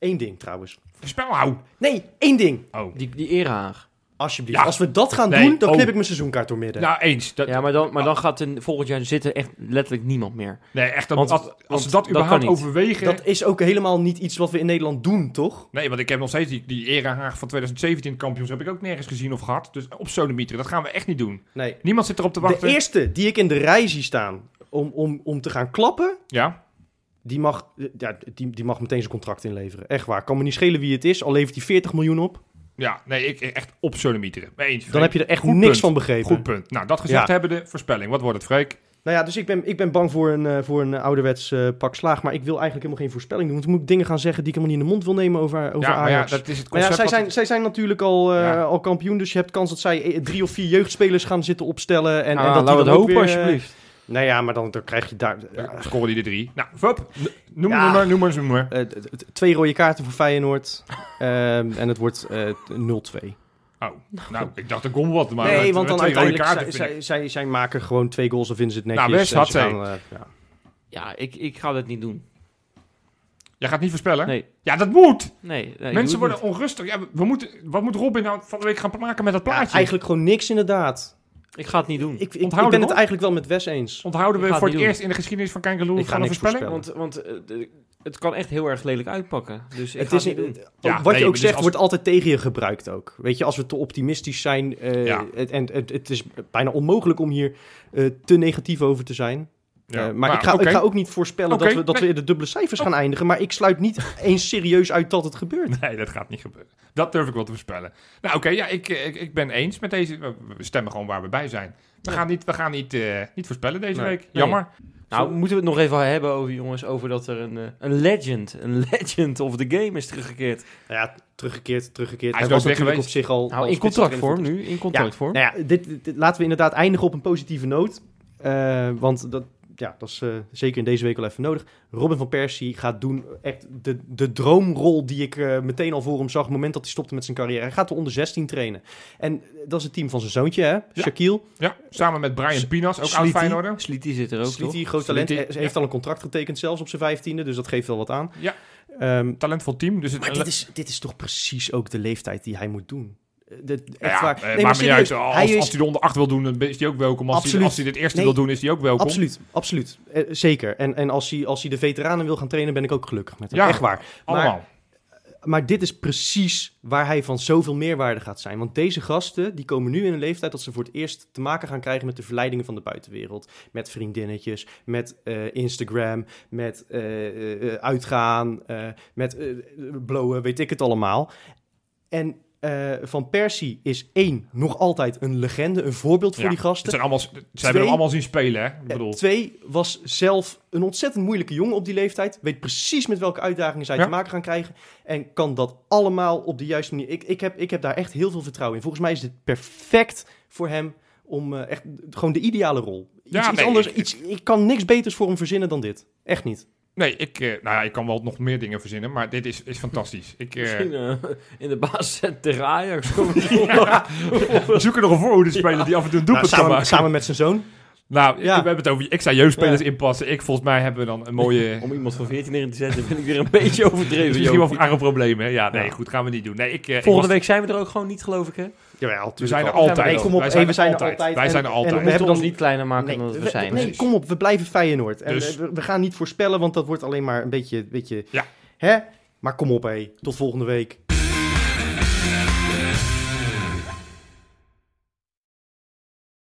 Eén ding trouwens. Spel hou. Nee, één ding. Oh. Die, die Erehaag. Alsjeblieft. Ja. Als we dat gaan Nee, doen, dan oh. knip ik mijn seizoenkaart door midden. Nou, eens. Dat, Ja, maar dan, maar dan gaat er volgend jaar zitten echt letterlijk niemand meer. nee, echt. Dat, Want- als, als want ze dat dat überhaupt kan niet. overwegen... dat is ook helemaal niet iets wat we in Nederland doen, toch? Nee, want ik heb nog steeds die, die Era Haag van 2017 kampioens heb ik ook nergens gezien of gehad. Dus op Sodemieter, dat gaan we echt niet doen. Nee. Niemand zit erop te De wachten. eerste die ik in de rij zie staan om, om, om te gaan klappen, Ja, Die mag, ja, die, die mag meteen zijn contract inleveren. Echt waar. Kan me niet schelen wie het is. Al levert hij 40 miljoen op. ja, nee, ik echt op Sodemieter. Eens. Dan heb je er echt Goed niks punt. van begrepen. Goed punt. Nou, dat gezegd Ja. hebben de voorspelling. Wat wordt het, Freek? Nou ja, dus ik ben, ik ben bang voor een, eh, voor een ouderwets eh, pak slaag. Maar ik wil eigenlijk helemaal geen voorspelling doen. Want moet ik dingen gaan zeggen die ik helemaal niet in de mond wil nemen over, over ja, maar ja, Ajax. dat is het maar ja, concept. zij zijn, zij zijn natuurlijk al, eh, Ja. al kampioen. Dus je hebt kans dat zij drie of vier jeugdspelers gaan zitten opstellen. En, en dat laten we het hopen, weer, alsjeblieft. Nou ja, maar dan, dan krijg je daar... Ja, scoren die er drie. Nou, noem Ja. ja. maar, noem maar, noem maar. eh, twee rode kaarten voor Feyenoord. Ehm, en het wordt eh, 0-2. Oh, nou, ik dacht er kon wat, maar nee, want dan twee rode uiteindelijk... kaarten zij, vind ik- zij, zij, zij maken gewoon twee goals of vinden ze het netjes. Nou, Wes en had ze zij. gaan, eh, ja. Ja, ik, ik ga dat niet doen. Jij gaat niet voorspellen? Nee, Ja, dat moet. nee. nee, Mensen worden onrustig. Ja, we- moeten, wat moet Robin nou van de week gaan maken met dat Ja, plaatje? eigenlijk gewoon niks inderdaad. Ik ga het niet doen. Ik, ik, ben het eigenlijk wel met Wes eens. Onthouden Ik we voor het eerst in de geschiedenis van Kangaloo Ik ga van een voorspelling? Want, want eh, de- het kan echt heel erg lelijk uitpakken. Dus ik Het ga is, het niet doen. Ja, wat nee, je ook dus zegt, als- wordt altijd tegen je gebruikt ook. Weet je, als we te optimistisch zijn. eh, Ja. het, en het, het is bijna onmogelijk om hier eh, te negatief over te zijn. Ja. Eh, maar ik, ga, ik ga ook niet voorspellen dat, we, dat nee. we in de dubbele cijfers gaan eindigen. Maar ik sluit niet eens serieus uit dat het gebeurt. Nee, dat gaat niet gebeuren. Dat durf ik wel te voorspellen. Nou, oké, ja, ik, ik, ik ben eens met deze. We stemmen gewoon waar we bij zijn. We gaan niet, we gaan niet, eh, niet voorspellen deze Nee. week. Jammer. Nou, moeten we het nog even hebben over, jongens, over dat er een, eh, een legend, een legend of the game is teruggekeerd. Nou ja, teruggekeerd, teruggekeerd. Hij is Hij was natuurlijk op geweest. zich al... Nou, al in contractvorm nu, in contractvorm. Nou ja, dit, dit- laten we inderdaad eindigen op een positieve noot. Eh, want dat, ja, dat is eh, zeker in deze week wel even nodig. Robin van Persie gaat doen echt de, de droomrol die ik eh, meteen al voor hem zag. op het moment dat hij stopte met zijn carrière. Hij gaat de onder 16 trainen. En dat is het team van zijn zoontje, hè? Shaquille. Ja, samen met Brian Pinas, ook oud Slietie. Feyenoorder. Slietie zit er ook, toch? Slietie, groot talent. Hij heeft al een contract getekend zelfs op zijn vijftiende. Dus dat geeft wel wat aan. Ja. Ehm, Talentvol team. Dus het, maar dit is, dit is toch precies ook de leeftijd die hij moet doen. Eh, Ja, echt ja, waar. eh, Nee, maar uit. serieus, Als, hij als de onder 8 wil doen, dan is hij ook welkom. Als, hij, als hij dit eerste Nee. wil doen, is hij ook welkom. Absoluut, absoluut. Eh, zeker. En, en als, hij, als hij de veteranen wil gaan trainen, ben ik ook gelukkig met hem. Ja. Echt waar. Allemaal. Maar dit is precies waar hij van zoveel meerwaarde gaat zijn. Want deze gasten, die komen nu in een leeftijd dat ze voor het eerst te maken gaan krijgen met de verleidingen van de buitenwereld. Met vriendinnetjes, met eh, Instagram, met eh, eh, eh, uitgaan, eh, met eh, blowen, weet ik het allemaal. En eh, Van Persie is één, nog altijd een legende, een voorbeeld voor Ja, die Het gasten. zijn allemaal, ze hebben hem allemaal zien spelen, hè? Ik Eh, bedoel, Twee, was zelf een ontzettend moeilijke jongen op die leeftijd. Weet precies met welke uitdagingen zij Ja. te maken gaan krijgen. En kan dat allemaal op de juiste manier. Ik, ik, heb, ik heb daar echt heel veel vertrouwen in. Volgens mij is dit perfect voor hem om eh, echt gewoon de ideale rol. Iets, Ja, iets nee, anders, ik- iets, ik kan niks beters voor hem verzinnen dan dit. Echt niet. Nee, ik, eh, nou ja, ik kan wel nog meer dingen verzinnen, maar dit is, is fantastisch. Ik, eh, Misschien eh, in de basis zet tegen Ajax. we zoeken nog een voorhoede-speler die af en toe een Nou, doelpunt kan samen, maken. samen met zijn zoon. Nou, Ja. we hebben het over extra jeugdspelers inpassen. Ik, volgens mij hebben we dan een mooie... Om iemand van 14 erin te zetten, vind ik weer een beetje overdreven. Misschien wel eigen problemen. hè? Ja, nee, Ja. goed, gaan we niet doen. Nee, ik, eh, ik Volgende was- week zijn we er ook gewoon niet, geloof ik, hè? Jawel, We zijn er altijd. Nee, kom op, Wij zijn we er zijn er altijd. altijd. Wij En- zijn er en altijd. we hebben ons niet kleiner maken Nee, dan we we- zijn. nee, Dus- kom op, we blijven Feyenoord. En Dus- eh, we, we gaan niet voorspellen, want dat wordt alleen maar een beetje... beetje Ja. Hè? Maar kom op, hé. Tot volgende week.